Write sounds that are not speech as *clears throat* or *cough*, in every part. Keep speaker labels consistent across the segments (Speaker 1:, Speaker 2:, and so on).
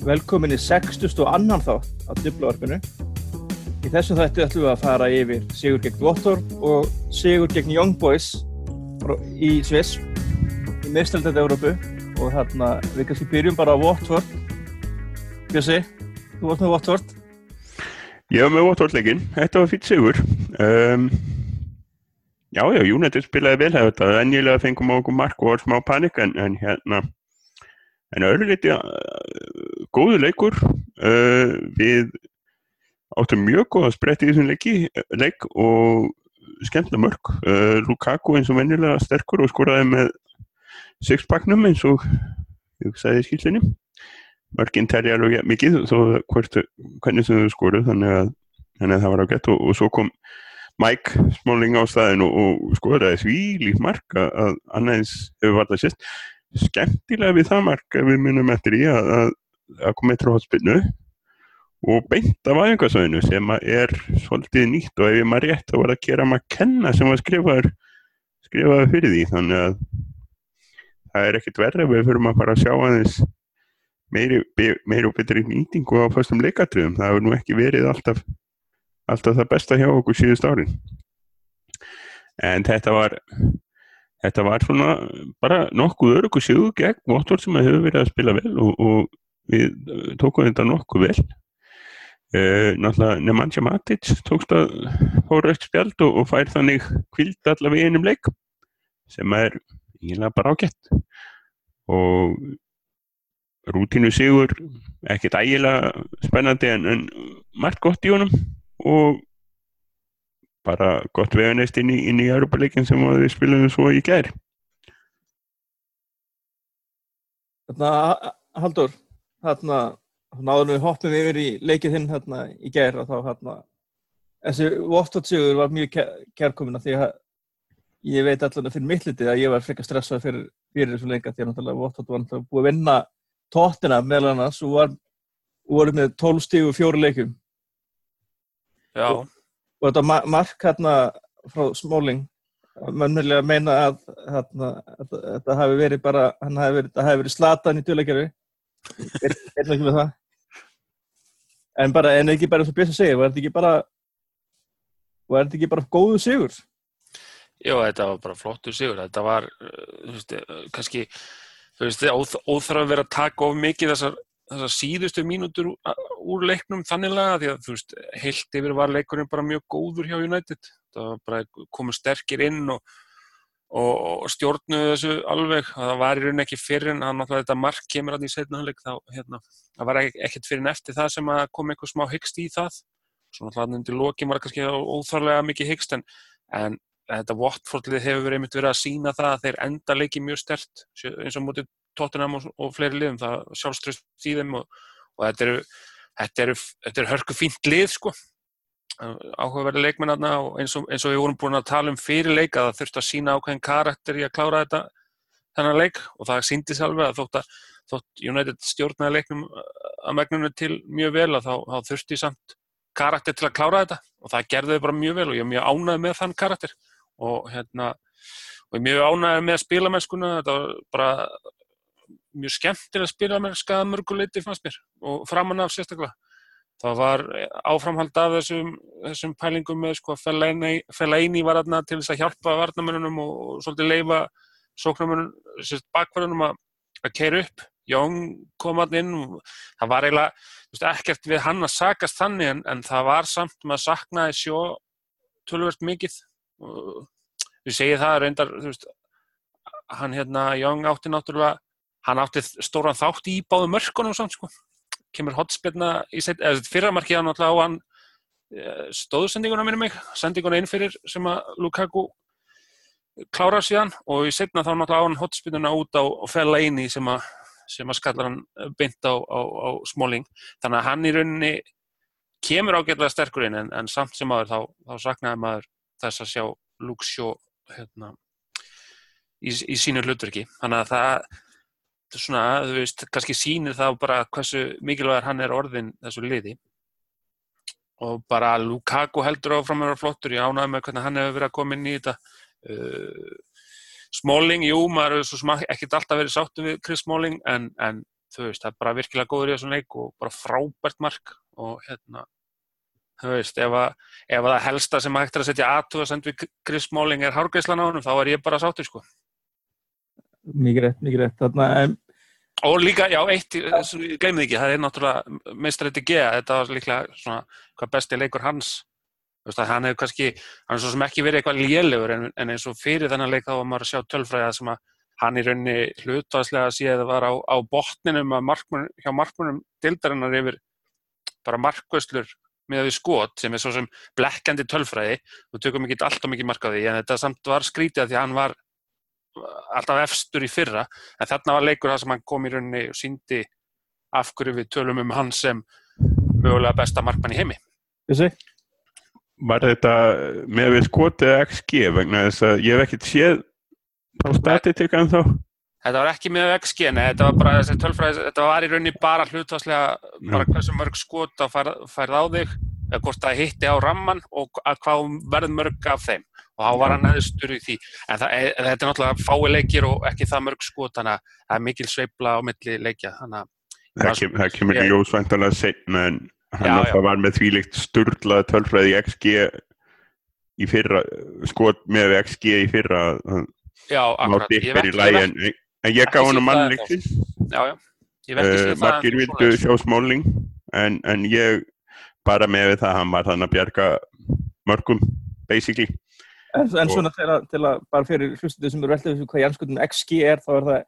Speaker 1: Velkomin í 60. og annan þátt á Dublavarpinu. Í þessum þætti ætlum við að fara yfir sigur gegn Watford og sigur gegn Young Boys í Sviss, í meðstældet Európu og þarna við kannski byrjum bara á Watford. Bjössi, þú varst með Watford.
Speaker 2: Ég var með Watford-leikin, þetta var fyrir sigur. Um, já, já, United spilaði vel þetta, ennilega fengum á okkur mark og var smá panik en, en hérna En öðru leiti uh, góðu leikur, uh, við áttum mjög góða sprett í þessum leiki, leik og skemmtilega mörg. Uh, Lukaku eins og vennilega sterkur og skoraði með sixpacknum eins og ég sagði í skillinni. Mörginn tæri alveg mikið þó hvert, hvernig sem þau skoruð þannig að, þannig að það var á gett og, og svo kom Mike Smalling á staðin og, og skoraði því líf mark að annaðins hefur varðað sérst skemmtilega við það mark að við munum eftir í að, að, að koma eitthvað hótspinnu og beint af aðeinkarsvæðinu sem er svolítið nýtt og ef ég maður rétt þá var að gera maður að kenna sem var skrifaður skrifaður fyrir því. Þannig að það er ekkit verið við fyrir að fara að sjá aðeins meiri, meiri og betri nýtingu á fyrstum leikatriðum. Það hefur nú ekki verið alltaf alltaf það besta hjá okkur síðust árin. En þetta var þetta var svona bara nokkuð örugu sigur gegn Votvort sem hefur verið að spila vel og, og við tókum þetta nokkuð vel. Uh, náttúrulega Nemanja Matic tókst að hóra eitt spjald og, og fær þannig kvild allavega í einum leik sem er eiginlega bara ágætt. Og rútínu sigur ekkert ægilega spennandi en, en margt gott í honum og bara gott veganest inn í, í Európa-leikin sem við spilum svo í gæri
Speaker 1: Þannig að Haldur þarna náðum við hoppum yfir í leikið þinn hérna í gæri og þá hérna þessi Voftotsugur var mjög kærkomina því að ég veit allavega fyrir mittlitið að ég var frekar stressað fyrir, fyrir þessu leika því að náttúrulega Voftot var náttúrulega búið að vinna tóttina meðal annars og var, voru með 12 stígu fjóru leikum
Speaker 3: Já.
Speaker 1: Og og þetta mark hérna frá Smáling mönnurlega meina að hérna, þetta hafi verið bara hann hafi verið, hafi verið slatan í djúleikjari er það ekki með það. En bara, en ekki bara eins og Björn segir, var þetta ekki bara var þetta ekki bara góðu sigur?
Speaker 3: Jó, þetta var bara flottu sigur, þetta var þú veist, kannski þú veist, óþarf að vera að taka of mikið þessar þessar síðustu mínútur úr leiknum þanniglega því að þú veist, heilt yfir var leikurinn bara mjög góður hjá United. Það var bara komið sterkir inn og, og, stjórnuðu þessu alveg, það var í rauninni ekki fyrir en að þetta mark kemur að því setnaðanleik þá, hérna, það var ekkert fyrir en eftir það sem að kom eitthvað smá hyggst í það. Svo náttúrulega undir lokin var kannski óþarlega mikið hyggst en, en þetta Watfordlið hefur verið einmitt verið að sína það að þeir enda leiki mjög stert eins og mútið Tottenham og, og fleiri liðum, það sjálfströst í þeim og, og þetta eru, eru, eru hörku fínt lið sko. Áhugaverði leikmennarna og eins og, eins og við vorum búin að tala um fyrir leik að það þurfti að sína ákveðin karakter í að klára þetta þennan leik og það síndi sjálfur að þótt að þótt United stjórnaði leiknum að megnunum til mjög vel að þá, þá þurfti samt karakter til að klára þetta og það gerði þau bara mjög vel og ég er mjög ánægð með þann karakter og hérna og ég er mjög ánægð með spilamennskuna þetta var bara mjög skemmtilega spilamennska mörguleiti fannst mér og framann af sérstaklega. Það var áframhald af þessum, þessum pælingum með sko Fellaini var aðna til þess að hjálpa varnamennunum og, og svolítið leifa sóknarmennunum, sérst bakverðunum að, að keira upp. Jón kom alltaf inn og það var eiginlega veist, ekkert við hann að sakast þannig en, en það var samt að saknaði sjó tölvört mikið. Og við segjum það reyndar veist, hann hérna Jón átti náttúrulega hann átti stóran þátt í báðu mörkunum samt sko. Kemur hotspillna í set, eða fyrramarkið hann alltaf á hann stóðsendinguna minnum mig, sendinguna inn fyrir sem að Lukaku klára síðan og í setna þá náttúrulega á hann hotspilluna út á, á fella eini sem að, sem að skallar hann beint á, á, á smóling, þannig að hann í rauninni kemur ágætlega sterkur inn en, en samt sem aður þá, þá saknaði maður þess að sjá Luxjó hérna, í, í sínu hlutverki, þannig að það svona, þú veist, kannski sýnir þá bara hversu mikilvægur hann er orðin þessu liði. Og bara Lukaku heldur áfram að vera flottur, ég ánaði með hvernig hann hefur verið að koma inn í þetta. Uh, Smalling, jú, maður hefur ekkert alltaf verið sáttu við Chris Smalling en, en þú veist, það er bara virkilega góður í þessum leik og bara frábært mark. Og hérna þú veist, ef að, ef að það helsta sem hægt er að setja aðtúða send við Chris Smalling er hárgæslan á honum, þá er ég bara sáttur sko.
Speaker 1: Mikið rétt, mikið rétt. Þarna, em,
Speaker 3: Og líka, já, eitt, gleymið ekki, það er náttúrulega meistrætti G, þetta var líklega svona hvað besti leikur hans. Hann hefur kannski, hann er svo sem ekki verið eitthvað lélegur en, en eins og fyrir þennan leik þá var maður að sjá tölfræða sem að hann í rauninni hlutvarslega séð var á, á botninum markmun, hjá markmunum dildarinnar yfir bara markvöslur með því skot sem er svo sem blekkandi tölfræði og tökum ekki alltaf mikið mark á því en þetta samt var skrítið að því að hann var alltaf efstur í fyrra en þarna var leikur það sem hann kom í rauninni og síndi af hverju við tölum um hann sem mögulega besta markmann í heimi
Speaker 1: Þessi?
Speaker 2: Var þetta með við skotið XG vegna þess að ég hef ekkert séð á statistika en þá?
Speaker 3: Þetta var ekki með XG, nei, þetta var bara þessi tölfræði, þetta var í rauninni bara hlutvarslega bara hversu mörg skot að færð, færð á þig, eða hvort það hitti á ramman og að hvað verð mörg af þeim og þá var hann neðstur í því. En það, e, þetta er náttúrulega fái leikir og ekki það mörg skot, þannig að það er mikil sveibla á milli leikja, þannig að
Speaker 2: Það, það kemur
Speaker 3: ég-
Speaker 2: ljósvæntalega setna en hann
Speaker 3: Já,
Speaker 2: alltaf var með þvílíkt sturlað tölfræði í XG í fyrra, skot með XG í fyrra hann
Speaker 3: já, akkurat, ég veit
Speaker 2: lægi en, en ég
Speaker 3: ekki
Speaker 2: gaf
Speaker 3: Já, já, ég veit ekki
Speaker 2: uh,
Speaker 3: það
Speaker 2: margir vildu sjá smáling en, en ég bara með það hann var þannig að bjarga mörgum basically
Speaker 1: En, en svona til að, til að bara fyrir hlustið sem eru veltið þessu hvað Janskutin XG er, þá er það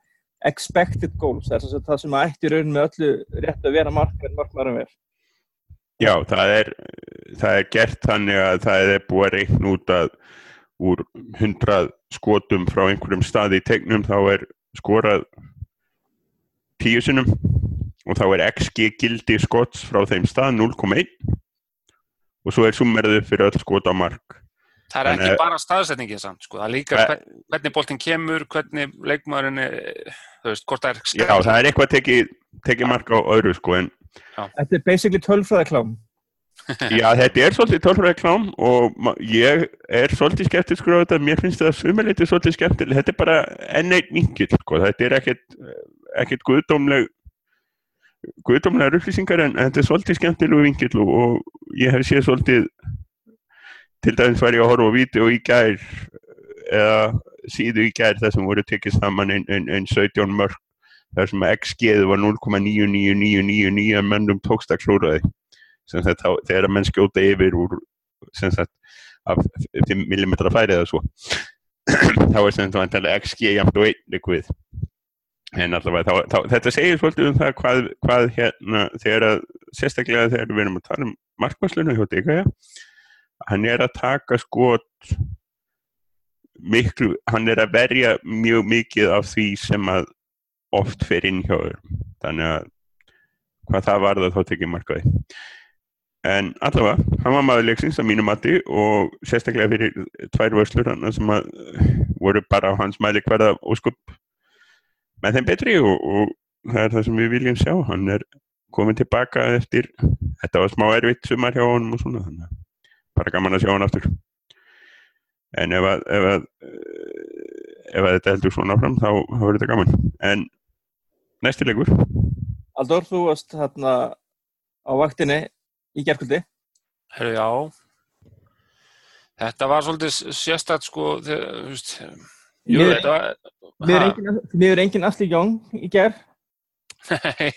Speaker 1: expected goals, það er sem sagt það sem að ætti í raun með öllu rétt að vera mark en markmarum er.
Speaker 2: Já, það er, það er gert þannig að það er búið að reikna út að úr 100 skotum frá einhverjum staði í tegnum þá er skorað 10 sinum og þá er XG gildi skots frá þeim stað 0,1 og svo er summerðið fyrir öll skot á mark.
Speaker 3: Það er
Speaker 2: Þannig
Speaker 3: ekki
Speaker 2: að-
Speaker 3: bara staðsetningin samt, sko, það er líka
Speaker 2: Nei.
Speaker 3: hvern, hvernig boltinn kemur, hvernig leikmaðurinn er, þú veist, hvort það er
Speaker 2: Já, það er eitthvað tekið teki mark á öðru sko en
Speaker 1: Þetta er basically tölfræðaklám. *laughs*
Speaker 2: Já, þetta er svolítið tölfræði klám og ég er svolítið skeptiskur á þetta, mér finnst það sumuleiti svolítið skemmtileg, þetta er bara enn einn vinkill, sko. þetta er ekkert, ekkert guðdómleg, guðdómlegar upplýsingar en, en þetta er svolítið skemmtilegu vinkill og, og ég hef séð svolítið, til dæmis var ég að horfa á vídeo í gær eða síðu í gær þar sem voru tekið saman einn ein, ein 17 mörg þar sem að XG var 0,99999 mennum tókst að sagt, þá, þegar að menn skjóta yfir úr sagt, af 5 mm færi eða svo *clears throat* þá er sem sagt vantilega XG jafnt og 1 likvið en allavega þá, þá, þetta segir svolítið um það hvað, hvað hérna þegar að sérstaklega þegar við erum að tala um markvæsluna hjá Dikaja hann er að taka skot miklu, hann er að verja mjög mikið af því sem að oft fer inn hjá þér þannig að hvað það var það þá tekið markaði en allavega, hann var maður leiksins að mínu mati og sérstaklega fyrir tvær vörslur hann sem að eh, voru bara á hans mæli hverða óskup með þeim betri og, og það er það sem við viljum sjá. Hann er komin tilbaka eftir þetta var smá erfitt sumar hjá honum og svona þannig að bara gaman að sjá hann aftur en ef að ef að, eh, ef að þetta heldur svona fram þá, þá verður þetta gaman en næsti leikur
Speaker 1: Aldur, þú varst hérna á vaktinni í gerkvöldi.
Speaker 3: Herru, já. Þetta var svolítið sérstætt, sko, þú veist,
Speaker 1: Mér- er
Speaker 3: ha,
Speaker 1: engin, mér er engin Asli Jóng í ger. *laughs*
Speaker 3: nei,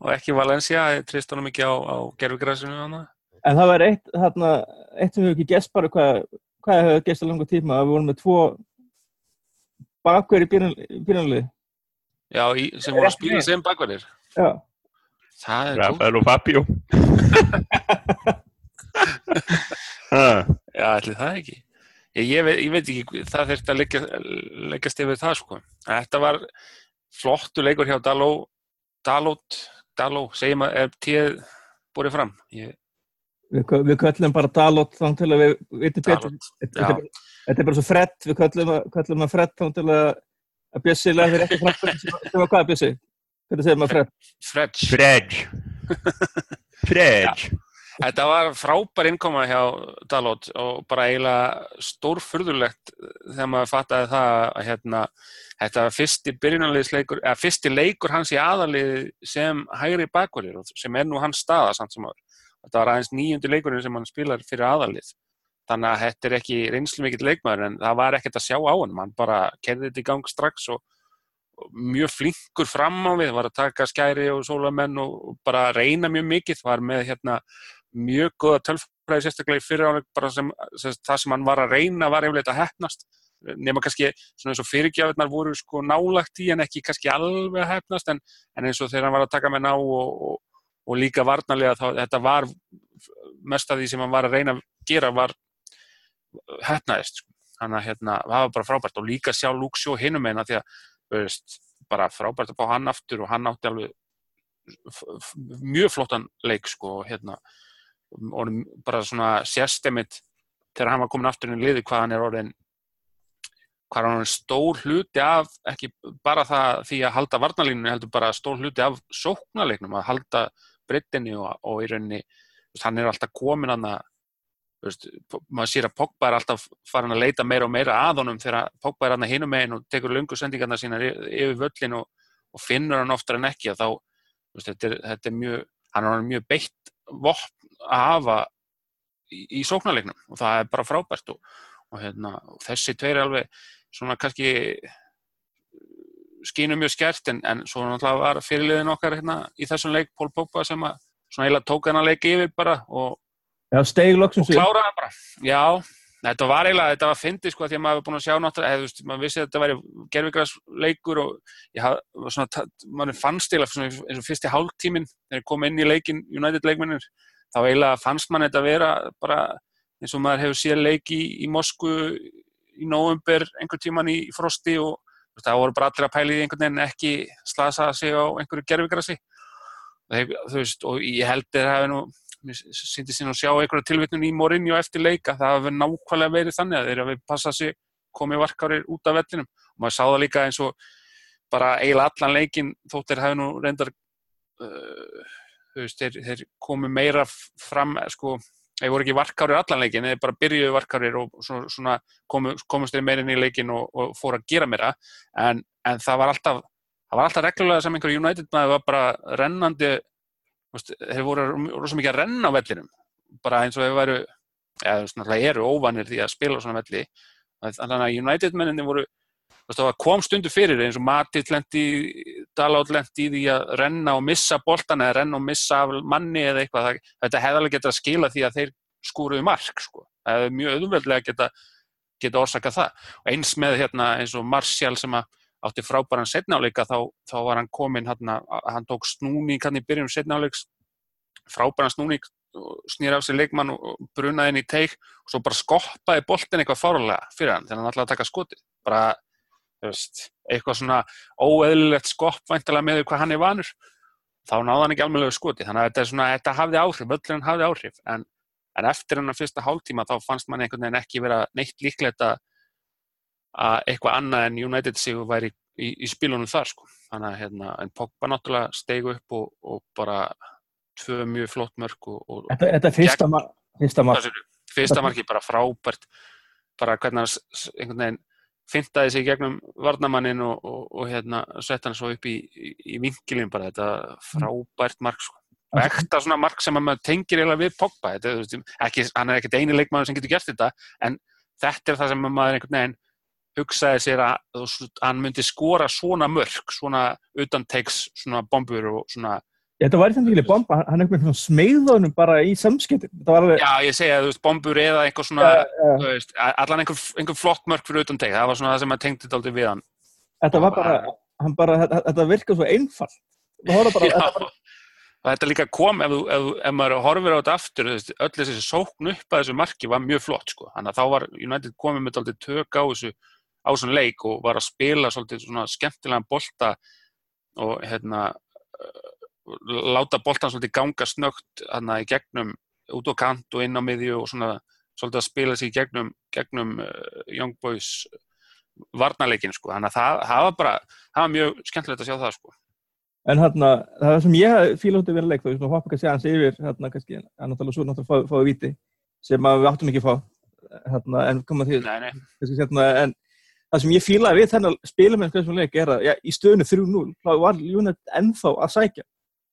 Speaker 3: og ekki Valencia, ég trist honum ekki á, á gerfugræsinu hana.
Speaker 1: En það var eitt, hérna, eitt sem við hefum ekki gest bara hvað, hvað hefur gest á langa tíma. Við vorum með tvo bakverð í byrjunlið.
Speaker 3: Já, í, sem voru að spila sem bakverðir.
Speaker 1: Já.
Speaker 3: Það er.
Speaker 2: Rafael og Fabio
Speaker 3: Já, ætli það ekki. Ég, ég, veit, ég veit ekki, það þurfti að leggja, leggjast yfir það, sko. Þetta var flottu leikur hjá Daló, Dalót, Daló, segjum að er tíð búið fram. Ég,
Speaker 1: Við, við köllum bara Dalot þá til að við vitum betur. Þetta er bara- þetta er bara svo frett, við köllum, að- köllum að frett þá til að, að Bjössi lefðir ekki framfyrir sem, *laughs* sem að hvað Bjössi? Hvernig segir maður frett?
Speaker 3: Fredge.
Speaker 2: Fred Fred *laughs*
Speaker 3: Þetta var frábær innkoma hjá Dalot og bara eiginlega stórfurðulegt þegar maður fattaði það að hérna, þetta var fyrsti fyrsti leikur hans í aðalið sem hægri bakverðir sem er nú hans staða samt sem áður. Þetta var aðeins nýjundi leikurinn sem hann spilar fyrir aðalið. Þannig að þetta er ekki reynslu mikill leikmaður en það var ekkert að sjá á hann. Hann bara kerði þetta í gang strax og mjög flinkur fram á við, var að taka skæri og sólamenn og bara reyna mjög mikið, var með hérna mjög goða tölfræði sérstaklega í fyriráleik bara sem, sem það sem hann var að reyna var einlega að hefnast nema kannski svona eins og fyrirgjafinnar voru sko nálagt í en ekki kannski alveg að hefnast en, en eins og þegar hann var að taka með ná og, og, líka varnarlega þá þetta var mest af því sem hann var að reyna að gera var hefnaðist sko. þannig að hérna, það var bara frábært og líka sjá Lúksjó hinum eina því að veist, bara frábært að fá hann aftur og hann átti alveg mjög flottan leik sko og hérna og bara svona sérstemmit þegar hann var komin aftur í liði hvað hann er orðin hvað hann er stór hluti af ekki bara það því að halda varnalínu heldur bara stór hluti af sóknarleiknum að halda breyttinni og, og í rauninni hann er alltaf komin að Veist, maður sér að Pogba er alltaf farin að leita meira og meira að honum þegar Pogba er hann að hinum meginn og tekur lungu sendingarna sína yfir völlin og, og finnur hann oftar en ekki og þá, veist, þetta, er, þetta er mjög hann er mjög beitt vopn að hafa í, í sóknarleiknum og það er bara frábært og, og, hérna, þessi tveir er alveg svona kannski skýnum mjög skert en, en svo náttúrulega var fyrirliðin okkar hérna, í þessum leik Pól Pogba sem að svona eiginlega tók hann að leiki yfir bara og
Speaker 1: Já,
Speaker 3: og kláraði bara, já þetta var eiginlega, þetta var fyndið sko því að maður hefði búin að sjá náttúrulega, veist, maður vissi að þetta væri gerfigræsleikur og ég hafði svona, maður fannst eiginlega eins og fyrst í hálftíminn þegar ég kom inn í leikin, United leikmennir þá eiginlega fannst mann þetta vera bara eins og maður hefur séð leiki í, í Mosku í nóvumber einhver tíman í frosti og það voru bara allir að pæli í einhvern veginn ekki slasa sig á einhverju veist, og ég held að það hefði nú syndi sín að sjá einhverja tilvittun í Morinni og eftir leika, það hafi nákvæmlega verið þannig að þeir hafi passað sér komið varkárir út af vellinum. Og maður sá það líka eins og bara eiginlega allan leikin þóttir hafi nú reyndar uh, þeir, þeir komið meira fram sko, þeir voru ekki varkárir allan leikin þeir bara byrjuði varkárir og svona, svona komu, komust þeir meirinn í leikin og, og fóru að gera meira. En, en það var alltaf það var alltaf reglulega sem einhver United maður var bara rennandi þeir voru rosa mikið að renna á vellinum. Bara eins og þeir væru eða svona eru óvanir því að spila á svona velli. Þannig að United menninni voru það kom stundu fyrir eins og Matið lendi, Dalot lendi í því að renna og missa boltan eða renna og missa manni eða eitthvað. Þetta hefði alveg getað að skila því að þeir skúruðu mark sko. það hefði mjög auðveldlega geta, geta orsaka það. Og eins með hérna, eins og Martial sem átti frábæran setnáleika þá, þá var hann komin hann, hann tók snúning hann í byrjun setnáleiks frábæran snúning snýra af sér leikmann og brunaði inn í teik og svo bara skoppaði boltin eitthvað fárlega fyrir hann þegar hann ætlaði að taka skoti bara, veist, eitthvað svona óeðlilegt skoppvæntilega með hvað hann er vanur þá náða hann ekki alveg skoti. Þannig að þetta, svona, þetta hafði áhrif, öllurinn hafði áhrif. En, en eftir hann að fyrsta hálftíma þá fannst mann einhvern veginn ekki vera neitt líklegt að að eitthvað annað en United sig væri í, í spilunum þar sko. Þannig að hérna, en Pogba náttúrulega stegu upp og, og bara tvö mjög flott mörg og, og
Speaker 1: Þetta, þetta fyrsta, mar fyrsta mark
Speaker 3: Fyrsta marki bara frábært. Bara hvernig einhvern veginn fintaði sig gegnum varnamannin og, og hérna sett hann svo upp í, í, í vingilin bara. Þetta frábært mark sko. og ekta svona mark sem maður tengir eiginlega við Pogba. Þetta, ekki, hann er ekkert eini leikmann sem getur gert þetta en þetta er það sem maður einhvern veginn hugsaði sér að hann myndi skora svona mörg, svona utanteiks svona bombur og svona
Speaker 1: Þetta var eitthvað ekki bomba, hann er eitthvað smegðunum bara í samskipti alveg...
Speaker 3: Já, ég segja, þú veist, bombur eða eitthvað svona ja, ja. Veist, allan einhver, einhver flott mörg fyrir utanteik, það var svona það sem maður tengdi þetta aldrei við hann.
Speaker 1: Þetta var bara, hann bara, þetta virkað svo einfalt. Bara, *laughs*
Speaker 3: þetta, þetta líka kom ef, ef, ef maður horfir á þetta aftur, öll þessi sókn upp að þessu marki var mjög flott, sko, þannig að þá var United komið með aldrei tök á þessu á svona leik og var að spila svolítið svona skemmtilega bolta og hérna láta boltan svolítið ganga snögt hérna í gegnum út á kant og inn á miðju og svona svolítið að spila sér í gegnum, gegnum uh, Young Boys varnarleikin sko, þannig að það, það var bara það var mjög skemmtilegt að sjá það sko.
Speaker 1: En hérna, það sem ég fíla út í verið leik, þú veist, og hoppa kannski aðeins yfir, hérna, kannski, en náttúrulega svo náttúrulega fáið viti, sem að við áttum ekki að fá, hérna, en koma því,
Speaker 3: Nei, nei,
Speaker 1: kannski, hérna, en það sem ég fílaði við þennan spilamenn þessum leik er að, já, í stöðunu 3-0, þá var United ennþá að sækja.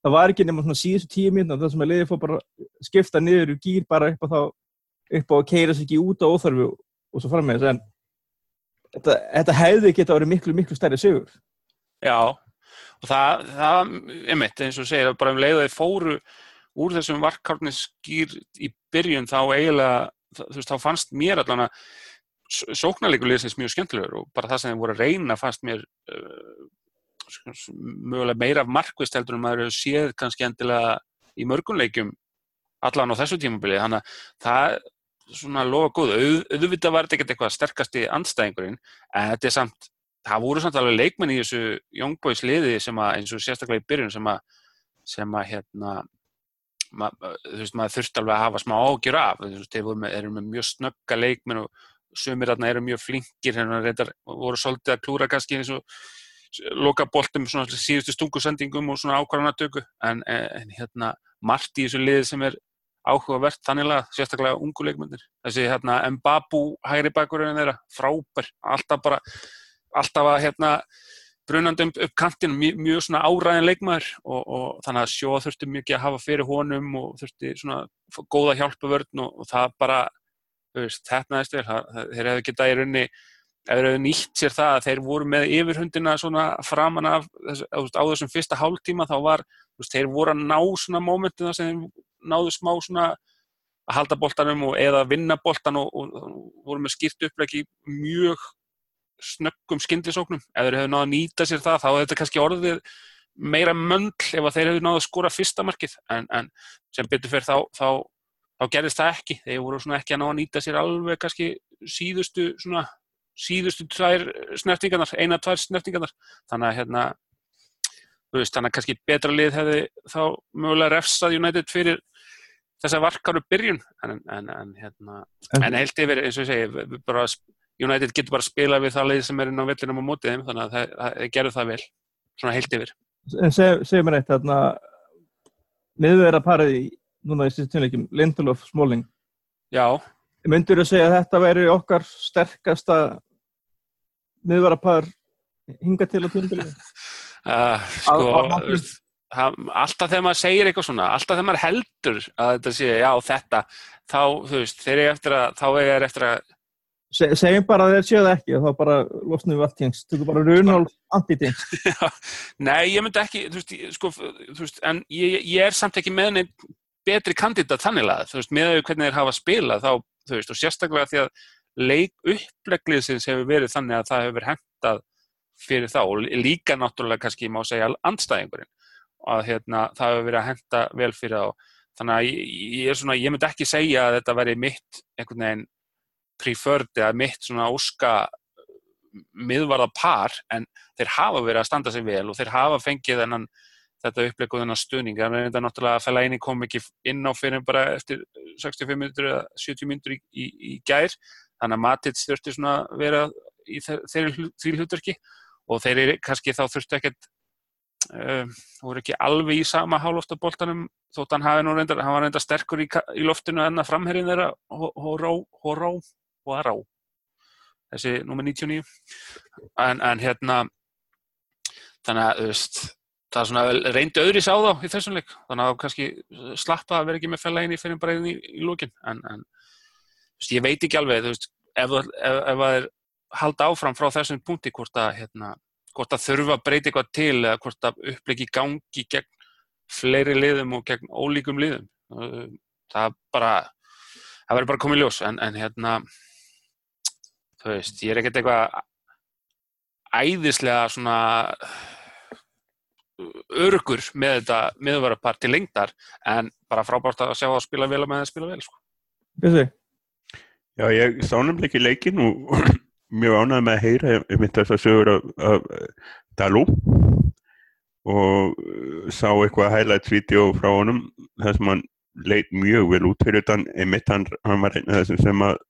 Speaker 1: Það var ekki nema svona síðustu tíu mínútur, það sem að liðið fór bara skipta niður í gýr bara upp á þá, upp á að keira sig ekki út á óþarfi og, svo fram með þess, en þetta, þetta hefði geta verið miklu, miklu stærri sigur.
Speaker 3: já, og það, það, einmitt, eins og segir, bara um leið að þeir fóru úr þessum varkárniskýr í byrjun þá eiginlega, þú veist, þá fannst mér allan að sóknarleikulegisins mjög skemmtilegur og bara það sem þeir voru að reyna fannst mér uh, mögulega meira markvist heldur en maður séð kannski endilega í mörgunleikjum allan á þessu tímabili. Þannig að það svona lofa góð, Auð, auðvitað var þetta ekkert eitthvað sterkasti andstæðingurinn en þetta er samt, það voru samt alveg leikmenn í þessu Young Boys liði sem að eins og sérstaklega í byrjun sem að sem að hérna ma, þú veist maður þurfti alveg að hafa smá ágjur af, þú veist, þeir eru með mjög snögga leikmenn og sumir þarna eru mjög flinkir, hérna reyndar voru svolítið að klúra kannski eins og loka boltum svona síðustu stungusendingum og svona ákvarðanatöku. En, en hérna margt í þessu liði sem er áhugavert þanniglega, sérstaklega ungu leikmyndir þessi hérna Mbabu hægri bakurinn þeirra, frábær. Alltaf bara, alltaf að hérna brunandi upp, kantinu mjög, mjög svona áræðin leikmaður. Og, og þannig að sjóða þurfti mikið að hafa fyrir honum og þurfti svona góða hjálpavörn og, og það bara þú veist, þetta næst vel, þeir hefðu getað í raunni ef þeir hefðu nýtt sér það að þeir voru með yfirhundina svona framan af á þessum fyrsta hálftíma þá var, veist, þeir voru að ná svona mómentina sem þeir náðu smá svona að halda boltanum og eða vinna boltan og, og, og voru með skýrt upplegi mjög snöggum skyndisóknum. Ef þeir hefðu náðu að nýta sér það þá hefur þetta kannski orðið meira möndl ef þeir hefðu náðu að skora fyrsta markið en, en sem betur fyrir þá, þá, þá gerðist það ekki. Þeir voru svona ekki að ná að nýta sér alveg kannski síðustu svona síðustu tvær snertingarnar, eina tvær snertingarnar. Þannig að hérna veist, þannig að kannski betra lið hefði þá mögulega refsað United fyrir þessa varkaru byrjun. En, en, en hérna en, heilt yfir, eins og ég segi bara, United getur bara að spila við það lið sem er inn á vellinum á mótið þeim, þannig að það, það gerur það vel svona heilt yfir.
Speaker 1: En seg, mér eitt, þarna miður að parið í núna í síðan tjónleikum, Lindelof Smalling.
Speaker 3: Já,
Speaker 1: myndur þú segja að þetta væri okkar sterkasta miðvarapar hinga til að tjónleikum
Speaker 3: uh, sko veist, alltaf þegar maður segir eitthvað svona alltaf þegar maður heldur að þetta sé já þetta, þá þú veist þeir eru eftir að, þá er eftir að
Speaker 1: Se, segjum bara að þeir séu það ekki og þá bara losnum við allt tjengst, þú veist bara runál antitengst. *laughs*
Speaker 3: Nei, ég myndi ekki þú veist, sko, þú veist en ég, ég er samt ekki með neitt betri kandidat þanniglega, þú veist, með að hvernig þeir hafa spilað þá, þú veist, og sérstaklega því að leik upplegliðsins hefur verið þannig að það hefur hendað fyrir þá. Og líka náttúrulega kannski má segja andstæðingurinn að hérna, það hefur verið að henda vel fyrir þá. Þannig að ég, svona, ég myndi ekki segja að þetta veri mitt einhvern veginn preferred eða mitt svona óska miðvarða par en þeir hafa verið að standa sig vel og þeir hafa fengið þennan þetta uppleg og þennan stuðning. Að þetta náttúrulega að fæla eini kom ekki inn á fyrir bara eftir 65 minnur eða 70 minnur í, í, í gær. Þannig að Matits þurfti svona vera í þeirri því hlutverki og þeir eru kannski þá þurfti ekkert um, voru ekki alveg í sama hálóftaboltanum þótt hann hafi nú reyndar, hann var reyndar sterkur í, í loftinu en að framherrin þeirra Hóró, Hóró Hóró þessi nummer 99 en, en hérna þannig að veist, það svona reyndi öðris á þá í þessum leik. Þannig að kannski slappa að vera ekki með fellegin í fyrir inn í, í lókin en, en veist, ég veit ekki alveg veist, ef, það er halda áfram frá þessum punkti hvort að, hérna, hvort að þurfa að breyta eitthvað til eða hvort að upplegi gangi gegn fleiri liðum og gegn ólíkum liðum. Það bara það verður bara komið ljós. En, en hérna þú veist, ég er ekkert eitthvað æðislega svona örgur með þetta miðvarapart til lengdar en bara frábært að sjá að spila vel að með að spila vel sko.
Speaker 2: Já, ég sá nefnilega ekki leikin og *clears throat* mjög ánægði með að heyra ég myndi þess að sögur af, af Dalú og sá eitthvað highlights-vídeó frá honum þar sem hann leit mjög vel út fyrir þann einmitt hann, hann var einn af þessum sem að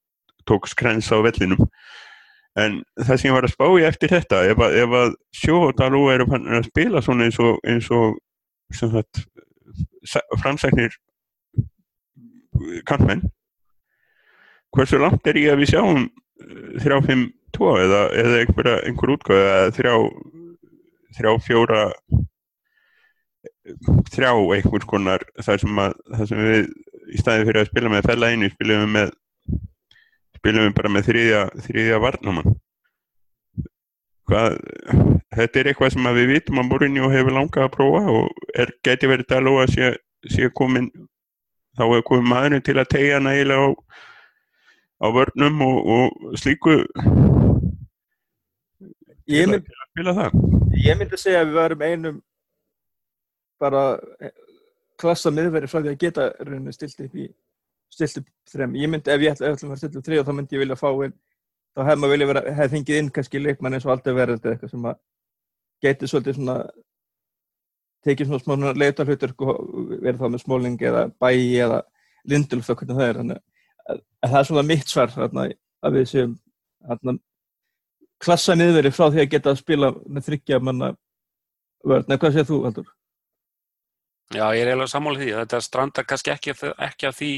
Speaker 2: tók skrens á vellinum en það sem ég var að spá í eftir þetta ef að, ef að sjó og Dalú eru að spila svona eins og, eins og sagt sa- framsæknir kantmenn hversu langt er ég að við sjáum eh, 3-5-2 eða, eða einhverja, einhver útgöð eða þrjá þrjá fjóra þrjá einhvers konar þar sem, að, þar sem við í staði fyrir að spila með fella einu spilum við með spilum við bara með þriðja, þriðja varnamann hvað þetta er eitthvað sem við vitum að Mourinho hefur langað að prófa og er, geti verið Daló að sé, sé komin þá er komin maðurinn til að tegja nægilega á, á vörnum og, og slíku.
Speaker 1: Ég, mynd,
Speaker 2: til að spila það
Speaker 1: ég myndi segja að við varum einum bara eh, klassa miðverði frá því að geta stilt upp í stilt upp þrem. Ég myndi, ef ég ætla, ætla að stilt upp þrjá þá myndi ég vilja fá inn þá hefði maður vilja vera, hefði fengið inn kannski leikmann eins og aldrei verið eða eitthvað sem að geti svolítið svona tekið svona smá leitar hlutur verið þá með smóling eða bæi eða lindulf og hvernig það er þannig að, að það er svona mitt svar þarna, að við séum þarna, klassa miðveri frá því að geta að spila með þryggja manna vörn, eða hvað segir þú Haldur?
Speaker 3: Já, ég er eiginlega sammála því. Þetta strandar kannski ekki, ekki af því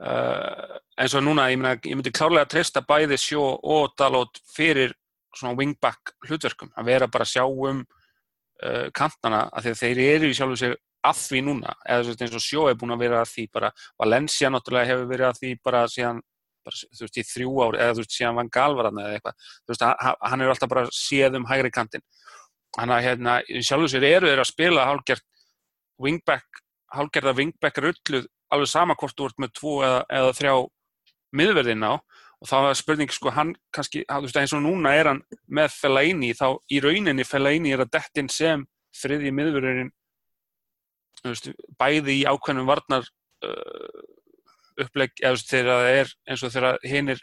Speaker 3: eins og núna, ég, myna, ég myndi klárlega treysta bæði sjó og dalót fyrir svona wingback hlutverkum. Að vera bara að sjá um uh, kantana að þeir eru í sjálfu sig að því núna. Eða eins og sjó er búin að vera að því bara. Valencia náttúrulega hefur verið að því bara síðan bara, þú veist, í þrjú ár eða þú veist, síðan Van Galvaran eða eitthvað. Þú veist, hann, hann er alltaf bara séð um hægri kantinn. Þannig að hérna, í sjálfu sér eru þeir að spila hálfgert wingback, hálgerða wingback rulluð alveg sama hvort þú ert með tvo eða, eða þrjá miðverðin á. Og þá er spurning sko hann kannski, þú veist eins og núna er hann með Fellaini þá í rauninni Fellaini er að dettin sem þriðji miðverðin bæði í ákveðnum varnar uh, upplegg eða þegar það er eins og þegar hinn er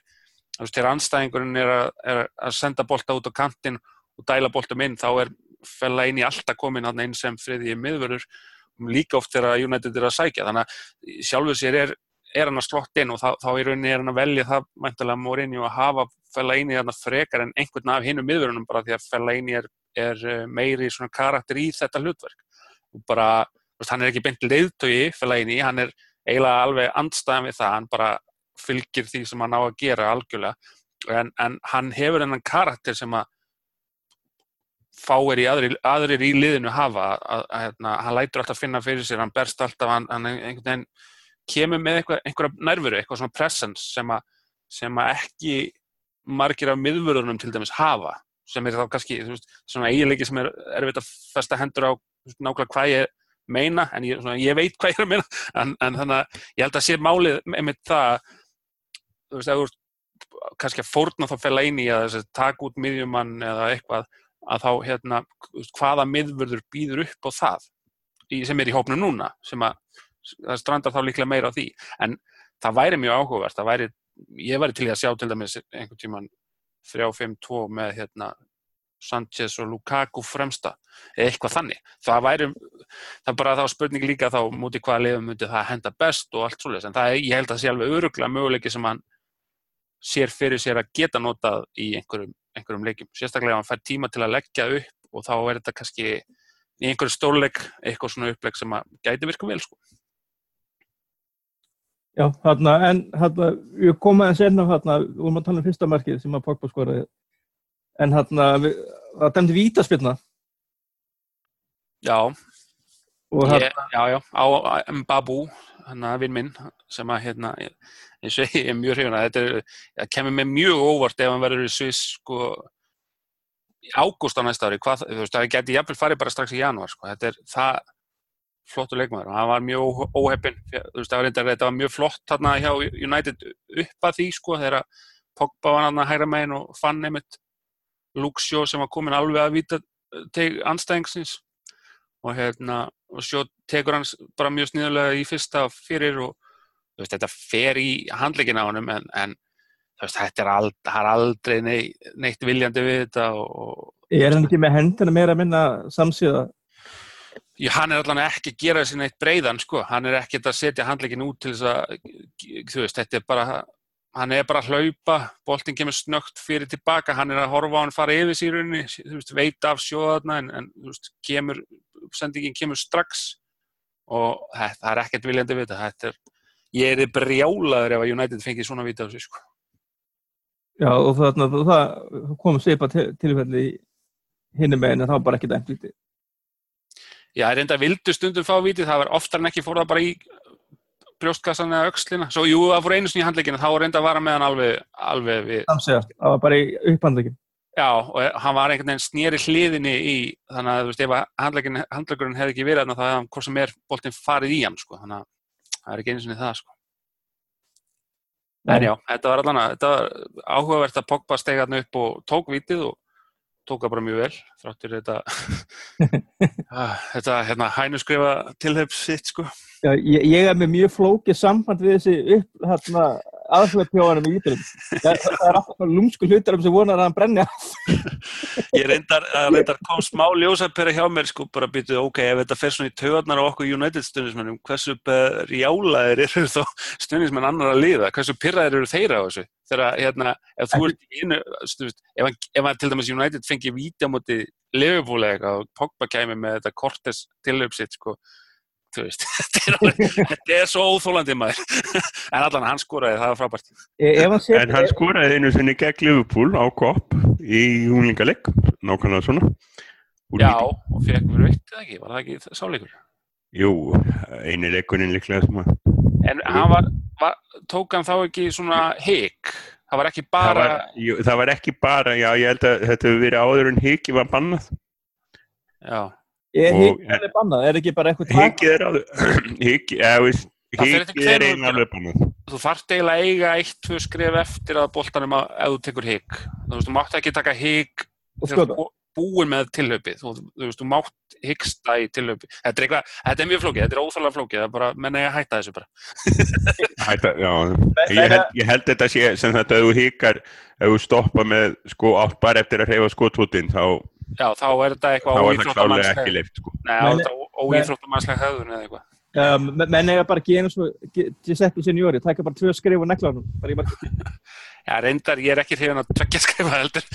Speaker 3: þegar anstæðingurinn er er að senda bolta út á kantinn og dæla boltum inn þá er Fellaini alltaf komin hann inn sem þriðji miðverður líka oft þegar United er að sækja. Þannig að sjálfur sér er, er hann að slott inn og þá, þá er hann að velja það mæntilega Mourinho að hafa Fellaini þarna frekar en einhvern af hinnum miðverunum bara því að Fellaini er, er meiri svona karakter í þetta hlutverk. Og bara, veist, hann er ekki beint leiðtögi Fellaini, hann er eiginlega alveg andstæðan við það, hann bara fylgir því sem hann á að gera algjörlega. En, en hann hefur hennan karakter sem að fáir í aðrir, aðrir í liðinu hafa að, að, að hérna, hann lætur alltaf finna fyrir sér, hann berst alltaf hann, hann einhvern veginn kemur með eitthvað, einhverja nærveru, eitthvað svona presence sem að, sem að ekki margir af miðvörðunum til dæmis hafa sem er þá kannski veist, svona eiginleiki sem er erfitt að festa hendur á nákvæmlega hvað ég meina en ég, svona, ég veit hvað ég er að meina. En, en þannig að ég held að sé málið með það þú veist, að veist kannski að fórna þá inn í að taka út miðjumann eða eitthvað að þá hérna, hvaða miðvörður býður upp á það í, sem er í hópnu núna sem að það strandar þá líklega meira á því. En það væri mjög áhugavert væri, ég væri til að sjá til dæmis einhvern tíman 3-5-2 með hérna Sanchez og Lukaku fremsta eða eitthvað þannig. Það væri, það er bara þá spurning líka þá mútið hvaða liðum mútið það henda best og allt svolítið, en það er, ég held að það sé alveg öruglega möguleiki sem hann sér fyrir sér að geta notað í einhverjum einhverjum leikjum, sérstaklega ef hann fær tíma til að leggja upp og þá er þetta kannski í einhverju stórleik eitthvað svona uppleg sem að gæti virka vel sko.
Speaker 1: Já, þarna, en þarna, við komum aðeins enn af þarna, við vorum að tala um fyrsta markið sem að Pogba skoraði, en við, það dæmdi vítaspilna.
Speaker 3: Já,
Speaker 1: og
Speaker 3: ég, já, já, á Mbabu, hann að vinn minn, sem að hérna, eins og ég er mjög hrifun að þetta kemur mig mjög óvart ef hann verður í Sviss, sko, ágúst á næsta ári, hvað, þú veist, það geti jafnvel farið bara strax í janúar, sko, þetta er það flottur leikmaður. Og hann var mjög óheppin, þú veist, reyndar, þetta var mjög flott þarna hjá United upp að því, sko, þegar Pogba var hann að hægra megin og fann einmitt Luxjó sem var komin alveg að vita teg anstæðingsins og hérna, og svo tekur hans bara mjög sniðulega í fyrsta fyrir og veist, þetta fer í handleikin á honum en, en veist, þetta er, ald, er aldrei neitt, neitt viljandi við þetta og,
Speaker 1: Er hann ekki með hendina meira að minna samsíða?
Speaker 3: Já, hann er allavega ekki að gera þessi neitt breiðan sko, hann er ekki að setja handleikin út til þess að, þú veist, þetta er bara hann er bara að hlaupa, boltin kemur snögt fyrir tilbaka, hann er að horfa á hann fara yfir sírunni, þú veist, veit af sjóðarna en, en þú veist, kemur sendingin kemur strax og það er ekkert viljandi við þetta þetta er, ég er brjálaður ef að United fengið svona vita á sig sko.
Speaker 1: Já, og þarna, það, það kom svipa til, tilfelli hinnum meginn en það var bara ekki dæmt viti.
Speaker 3: Já, reynda vildu stundum fá viti, það var oftar en ekki fór það bara í brjóstkassan eða aukslina, svo jú, það fór einu sinni í handleikinu, þá reynda að vara með hann alveg, alveg við.
Speaker 1: Samsega, það var bara í upphandleikin.
Speaker 3: Já, og hann var einhvern veginn snýri hliðinni í, þannig að þú veist, ef handleikurinn hefði ekki verið þarna, þá hefði hann hvort sem er boltinn farið í hann, sko, þannig að það er ekki einu sinni það, sko. En já, þetta var allan að, þetta var áhugavert að Pogba stegi hann upp og tók vitið og tók það bara mjög vel, þráttur þetta, *laughs* þetta, hérna, hænu skrifa tilhefs sitt, sko.
Speaker 1: Ég, ég er með mjög flókið samband við þessi upp, hérna, aðflöðpjóðanum í ídrum. Það, það er alltaf lúmsku hlutar um sem vonar að hann brenni.
Speaker 3: Ég reyndar, reyndar kom smá ljósapera hjá mér sko, bara býtuð, ok, ef þetta fer svona í töðarnar á okkur United stundismennum, hversu rjálaðir eru þá stundismenn annar að liða? Hversu pyrraðir eru þeirra á þessu? Þegar, hérna, ef þú ert í einu, stundist, ef, ef að til dæmis United fengi móti Liverpool eitthvað og Pogba kæmi með þetta Cortes tilöpsitt, sko, Veist, *laughs* þetta, er svo óþólandi maður. *laughs* En allan hann skoraði, það var frábært.
Speaker 1: E-
Speaker 2: En hann skoraði einu sinni gegn Liverpool á kopp í húnlingalegg, nákvæmlega svona. Úr
Speaker 3: Já,
Speaker 2: víti.
Speaker 3: og fekk við veitt eða ekki, var það ekki sáleikur
Speaker 2: Jú, eini leikurinn líklega sem að...
Speaker 3: en hann var, var, tók hann þá ekki svona higg, það var ekki
Speaker 2: Það
Speaker 3: bara
Speaker 2: var, jú, það var ekki bara, já, ég held að þetta hefur verið áður en hiki var bannað.
Speaker 3: já,
Speaker 1: er hikið alveg bannað? Er ekki bara eitthvað?
Speaker 2: Hiki er *clears throat*
Speaker 3: eftir
Speaker 2: hiki er einu
Speaker 3: þú
Speaker 2: alveg bannað.
Speaker 3: þú þarft eiginlega að eiga eitt, tvö skref eftir að boltanum að, ef þú tekur higg þú veist, þú mátt ekki taka higg þú búin með tilhaupið þú, þú veist, þú mátt hyggsta í tilhaupi þetta er eitthvað, þetta er mjög flókið, þetta er óþálega flókið. Það er bara, menna ég að hætta þessu bara. *laughs*
Speaker 2: Hætta, já, ég held, ég held þetta sé sem þetta ef þú hikar, ef þú stoppa með sko átt bara eftir að hreyfa skotfútin þá,
Speaker 3: já, þá er þetta eitthvað
Speaker 2: það ekki leift sko.
Speaker 3: Höfðun eða eitthvað
Speaker 1: Um, menn eiga bara að gera svo Giuseppe Signori, taka bara tvö skrif og nekla hann bara í markið. *laughs*
Speaker 3: Já, reyndar, ég er ekki hrifin *laughs* að tvekja skrifa heldur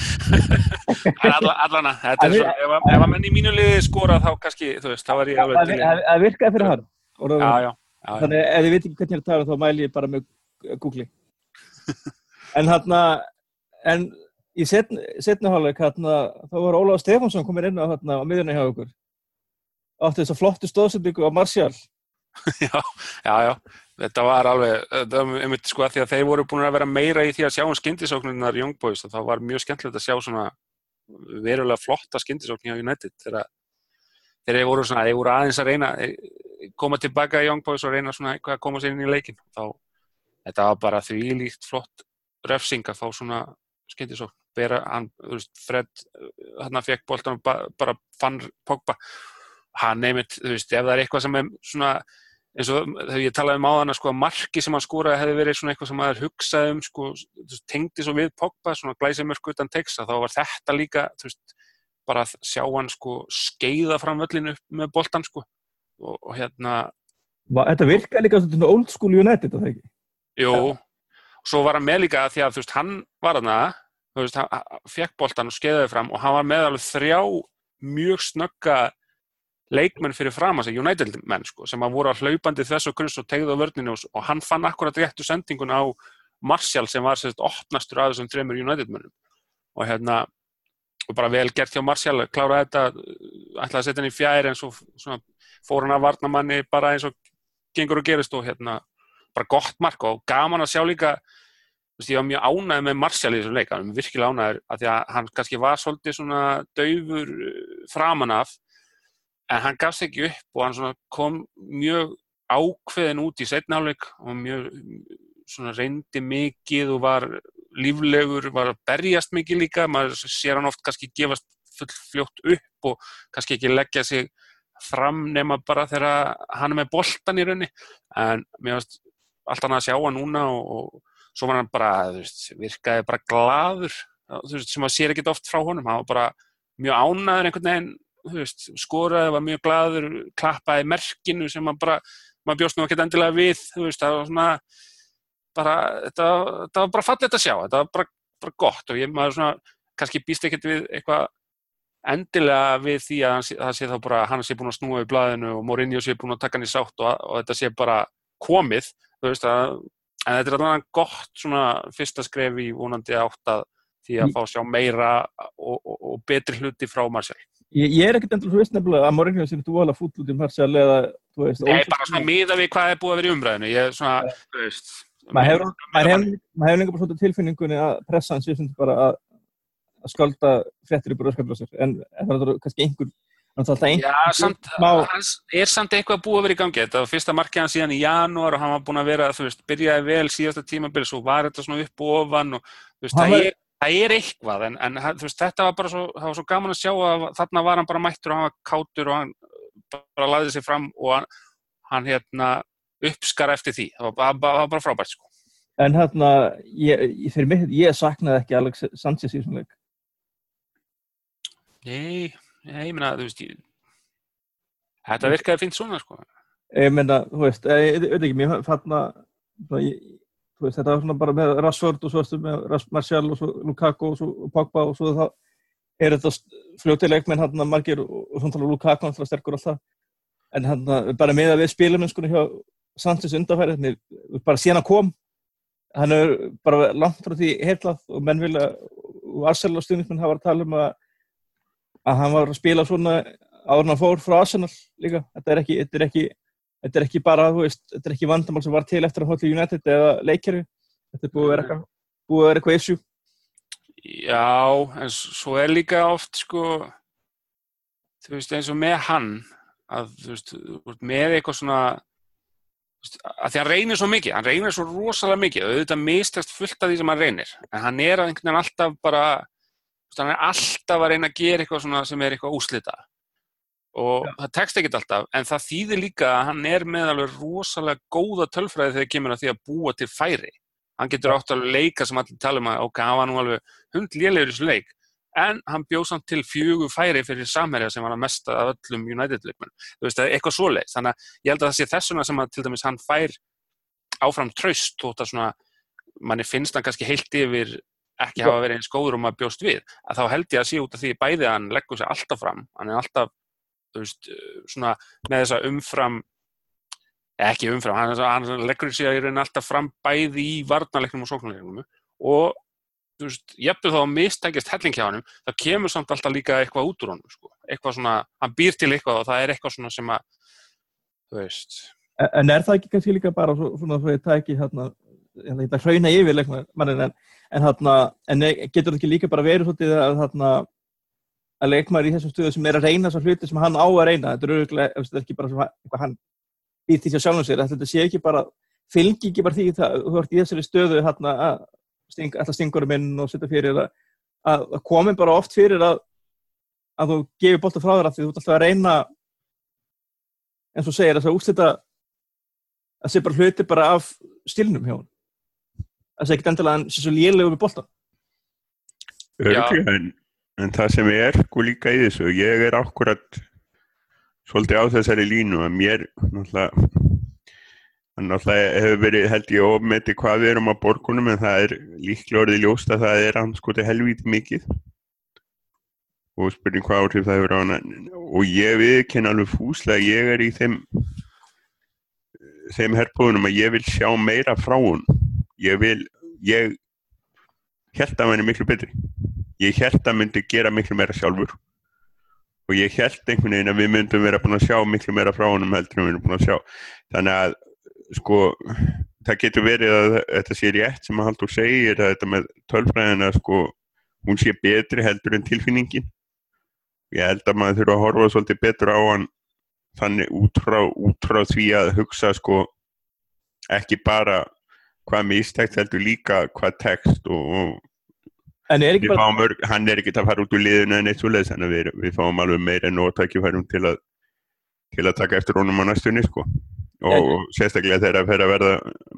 Speaker 3: alla, allana þetta er
Speaker 1: En við-
Speaker 3: svo, ef, að- ef að menn í mínu liði skora þá kannski, þú veist, þá er ég alveg
Speaker 1: Það það- það virkaði fyrir hann það-
Speaker 3: Já, já, já,
Speaker 1: þannig ef þið veit ekki hvernig ég er að tala þá mæli ég bara með Google en hann en í setni, setni hálfleik hann þá var Ólaf Stefánsson komin inn á, þarna, á miðjunni hjá okkur. Átti þess að flottu stóðsendingu á Martial. *laughs*
Speaker 3: Já, já, já, þetta var alveg, þetta var einmitt sko að því að þeir voru búin að vera meira í því að sjá um skyndisóknunar Young Boys og það var mjög skemmtilegt að sjá svona verulega flotta skyndisókn hjá United þegar þeir voru svona, þeir voru aðeins að reyna koma tilbaka í Young Boys og reyna svona eitthvað að koma sér inn í leikin þá, þetta var bara því líkt flott refsing að fá svona skyndisókn, bera hann, þú veist, Fred hann að fekk boltan og ba bara fann Pogba. Hann nefnt, þú veist, ef það er eitthvað sem er svona eins og þegar ég talaði um áðan að sko að marki sem hann skoraði hefði verið svona eitthvað sem maður hugsaði um sko, tengdi svo við Pogba svona glæsimörk utan teksta, þá var þetta líka þú veist, bara að sjá hann sko skeiða fram völlinu með boltan sko. Og, og hérna
Speaker 1: Va- Þetta virkaði líka svona old school United það ekki?
Speaker 3: jú, og svo var hann með líka því að þú veist, hann var hann þú veist, hann fekk boltan og skeiðaði fram og hann var með alveg þrjá mjög snögga leikmenn fyrir fram að segja United menn sko, sem að voru að hlaupandi þess og kunst og tegðu á vörninu og, og hann fann akkurat réttu sendingun á Martial sem var sérst opnastur af þessum þreymur United mennum og hérna og bara vel gert hjá Martial að klára þetta ætlaði að setja hann í fjær en svo svona, fór hann að varna manni bara eins og gengur og gerist og hérna bara gott mark og gaman að sjá líka ég var mjög ánægð með Martial í þessum leik, hann var virkilega ánægður að því að hann kannski var svolítið svona daufur uh, framan af en hann gaf sig ekki upp og hann kom mjög ákveðin út í setnáleik og mjög svona reyndi mikið og var líflegur, var að berjast mikið líka, maður sér hann oft kannski gefast full fljótt upp og kannski ekki leggja sig fram nema bara þegar hann er með boltan í raunni en mér varst allt annað að sjá hann núna og svo var hann bara, þú veist, virkaði bara glaður, þú veist, sem maður sér ekki oft frá honum, hann var bara mjög ánæður einhvern veginn, þú veist, skoraði, var mjög glaður, klappaði merkinu sem maður bara, maður bjóst nú ekkert endilega við, þú veist, það var svona, bara, þetta, þetta var bara fallið að sjá, þetta var bara, bara gott og ég maður svona, kannski býst ekkert við eitthvað endilega við því að sé, það sé þá bara hann sé búin að snúa í blæðinu og Mourinho sé búin að taka hann í sátt og, og þetta sé bara komið, þú veist að en þetta er alveg gott svona fyrsta skref í vonandi átt að því að fá að sjá meira og, og, og betri hluti frá Marcial
Speaker 1: Ég, ég er ekkert endur hlust nefnilega að Mourinho sé þú alveg fúll út í Marcial eða veist
Speaker 3: Nei, bara svona miða við hvað er búið að vera í umræðinu ég er svona, þú veist
Speaker 1: maður hefur líka bara svona tilfinningunni að pressa hans sem bara að, að skölda frettir í bröðskaplasir en það er kannski einhver
Speaker 3: Já, samt, er samt eitthvað að vera í gangi. Þetta var fyrsta markið hann síðan í janúar og hann var búin að vera, þú veist, byrjaði vel síðasta tímabil, svo var þetta svona upp og ofan og þú veist, það, var... er, það er eitthvað en, en veist, þetta var bara svo, var svo gaman að sjá að þarna var hann bara mættur og hann var kátur og hann bara laðið sér fram og hann, hann hérna uppskar eftir því, það var bara, bara frábært sko.
Speaker 1: En hérna, ég, fyrir mig, ég saknaði ekki Alex Sanchez í svona leik.
Speaker 3: Nei, ég meina, þú veist, ég... þetta virkaði fint svona, sko.
Speaker 1: Ég meina, þú veist, ég veit ekki, mér fann að, þú veist, þetta var svona bara með Rashford og svo veist, með Martial og svo Lukaku og svo Pogba og svo það er þetta fljótileg menn hann að margir og svona tala Lukaku hann tala sterkur alltaf, en hann bara með að við spilum eins konar hjá Sanchez undanfærið, bara síðan að kom, hann er bara langt frá því heilað og menn vilja, og Arsenal og stundismenn hafa að tala um að að hann var að spila svona áður en hann fór frá Arsenal líka. Þetta er ekki, þetta er ekki, þetta er ekki bara veist, þetta er ekki vandamál sem var til eftir að hólla í United eða leikjari þetta er búið að vera eitthvað, búið að vera eitthvað issue.
Speaker 3: Já, en svo er líka oft sko þú veist eins og með hann að þú veist, með eitthvað svona að því hann reynir svo mikið, hann reynir svo rosalega mikið auðvitað mistast fullt af því sem hann reynir en hann er einhvern veginn alltaf bara hann er alltaf að reyna að gera eitthvað sem er eitthvað úslita og Já. það tekst ekkert alltaf en það þýðir líka að hann er með alveg rosalega góða tölfræði þegar kemur að því að búa til færi. Hann getur átt að leika sem allir tala um að ok, hann var nú alveg hundlélegur í þessu leik en hann bjóð samt til fjögu færi fyrir samherja sem var að mesta af öllum United-leikmenn, þú veist, eitthvað svoleið þannig að ég held að það sé þessuna sem að til dæmis hann fær áfram tröst þótt að svona, manni finnst hann kannski heilt yfir ekki hafa verið eins góður um að bjóst við að þá held ég að sé út af því bæði að hann leggur sér alltaf fram, hann er alltaf veist, svona með þessa umfram ekki umfram, hann, hann leggur sér alltaf fram bæði í varnalegnum og sóknarlegnum og þú veist, jafnveg þá að mistækjast helling hjá hann, það kemur samt alltaf líka eitthvað út úr honum, sko, eitthvað svona hann býr til eitthvað og það er eitthvað svona sem að þú veist.
Speaker 1: En er það ekki kannski líka bara svona að það ekki hérna, hérna hrauna yfir leikmannin en en, þarna, en getur þetta ekki líka bara verið svolítið að, þarna, að leikmar í þessum stöðu sem er að reyna þessar hluti sem hann á að reyna þetta er auðvitað, þetta er ekki bara eitthvað hann býtt í sig sjálfum sér, þetta sé ekki bara fylgi ekki bara því það, þú ert í þessari stöðu þarna að sting, alltaf stingurum inn og setja fyrir að, að komi bara oft fyrir að að þú gefur bólta frá þér að því þú ert alltaf að reyna eins og segir þess að útslita að sé bara hluti bara af stilnum hjá hann það sé ekki endilega hann sé svo lélegu með boltan
Speaker 2: en, en það sem er sko líka í þessu ég er akkurat svolítið á þessari línu að mér náttúrulega náttúrulega hefur verið held ég ofmeti hvað við erum á borgunum en það er líklega orðið ljóst að það er hann sko til helvítið mikið. Og spurning hvað áhrif það hefur á hann og ég viðkenn alveg fúslega ég er í þeim þeim herrbúðunum að ég vil sjá meira frá hún ég vil, ég held að hann er miklu betri. Ég held að myndi gera miklu meira sjálfur. Og ég held einhvern veginn að við myndum vera búin að sjá miklu meira frá honum heldur en við erum búin að sjá. Þannig að sko það getur verið að þetta sé rétt sem að Haldur segir að þetta með tölfræðina sko hún sé betri heldur en tilfinningin. Ég held að maður þurfa að horfa svolítið betur á hann þannig út frá, út frá því að hugsa sko ekki bara hvað mistækt heldur líka hvað text og, og bara... mörg, hann er ekki að fara út úr liðinu en eitt svo leiðis þannig að við, við fáum alveg meira en nótækifærum til að til að taka eftir honum á næstunni sko. Og, og sérstaklega þegar það fer að verða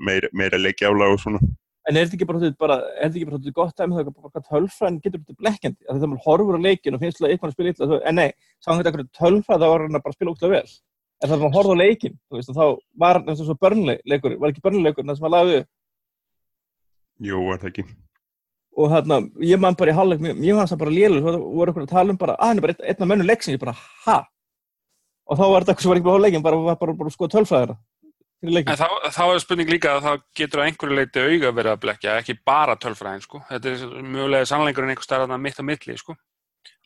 Speaker 2: meira, meira leikjála og svona.
Speaker 1: En er þetta ekki bara, er þetta gott að það er tölfræðin getur þetta blekkjandi? Að það er horfur á leikin og finnst eitthvað að spila illa en nei, sáðan þetta eitthvað tölfræð þá var hann að spila útla vel en það var að horfa á leikin veist, þá var eins og svo börnleikur var ekki börnleikur en það sem að laði
Speaker 2: Jú, var það ekki.
Speaker 1: og þarna, ég man bara í mér mér fannst það bara lélur, þá voru okkur að tala um bara að hann er bara einn, einn af mönnum leiksins, ég bara, ha og þá var þetta eitthvað sem var ekki bara á leikin bara, var bara, bara sko leikin
Speaker 3: En þá, þá er spurning líka að það getur að einhverju leiti auga verið að blekja, ekki bara tölfræðin, sko. Þetta er mjögulega sannleikurinn einhver starf mitt á milli, sko.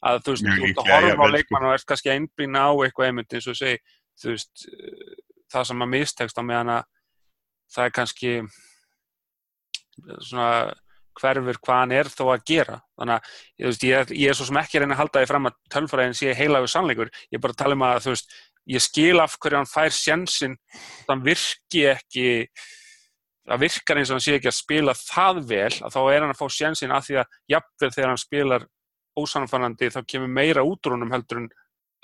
Speaker 3: Að þú veist,
Speaker 2: Mjög
Speaker 3: þú að horfa á
Speaker 2: sko.
Speaker 3: leikmann og ert kannski að einblýna á eitthvað einmitt eins og segi, þú veist, eh, það sem að mistekst á meðan að það er kannski svona hverfur hvað hann er þó að gera. Þannig að ég, veist, ég, er, ég er svo sem ekki reyna að halda því fram að tölfræðin sé heilagur sannleikur. Ég er bara að tala um að, þú veist, ég skil af hverju hann fær sjensin, þann virki ekki það virkar eins og hann sé ekki að spila það vel að þá er hann að fá sjensin að því að jafnvel þegar hann spilar ósannfannandi þá kemur meira út úr honum heldur en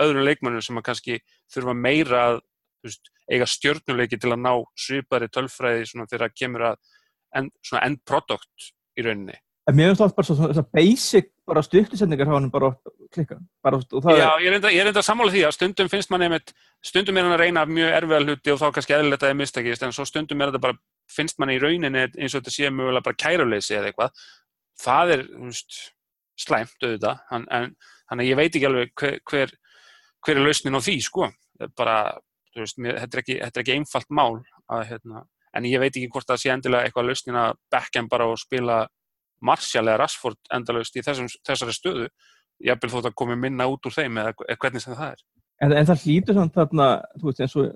Speaker 3: öðrum leikmönnum sem að kannski þurfa meira að veist, eiga stjörnuleiki til að ná svipari tölfræði þegar það kemur að end, svona end product í rauninni.
Speaker 1: en mér finnst það bara svo, svona, basic bara stuttisendingar hafa hann bara klikka bara,
Speaker 3: Já, ég er enda, ég enda sammála því að stundum finnst mann einmitt, stundum er hann að reyna mjög erfiða hluti og þá kannski eðlilegt að það er mistakist en svo stundum er þetta bara, finnst mann í rauninni eins og þetta sé mögulega bara kæruleysi eða eitthvað. Það er, þú veist, slæmt auðvitað, þannig að ég veit ekki alveg hver, hver, hver er lausnin á því, sko. Er Bara, veist, mér, þetta, er ekki, þetta er ekki einfalt mál að, hérna, en ég veit ekki hvort það sé endilega eitthvað lausnin að Beckham bara og spila Martial eða Rashford endalaust í þessum, þessari stöðu jafnvel þótt að komi minna út úr þeim eða eða hvernig sem það er.
Speaker 1: en, en það hlýtur samt þarna þú veist eins og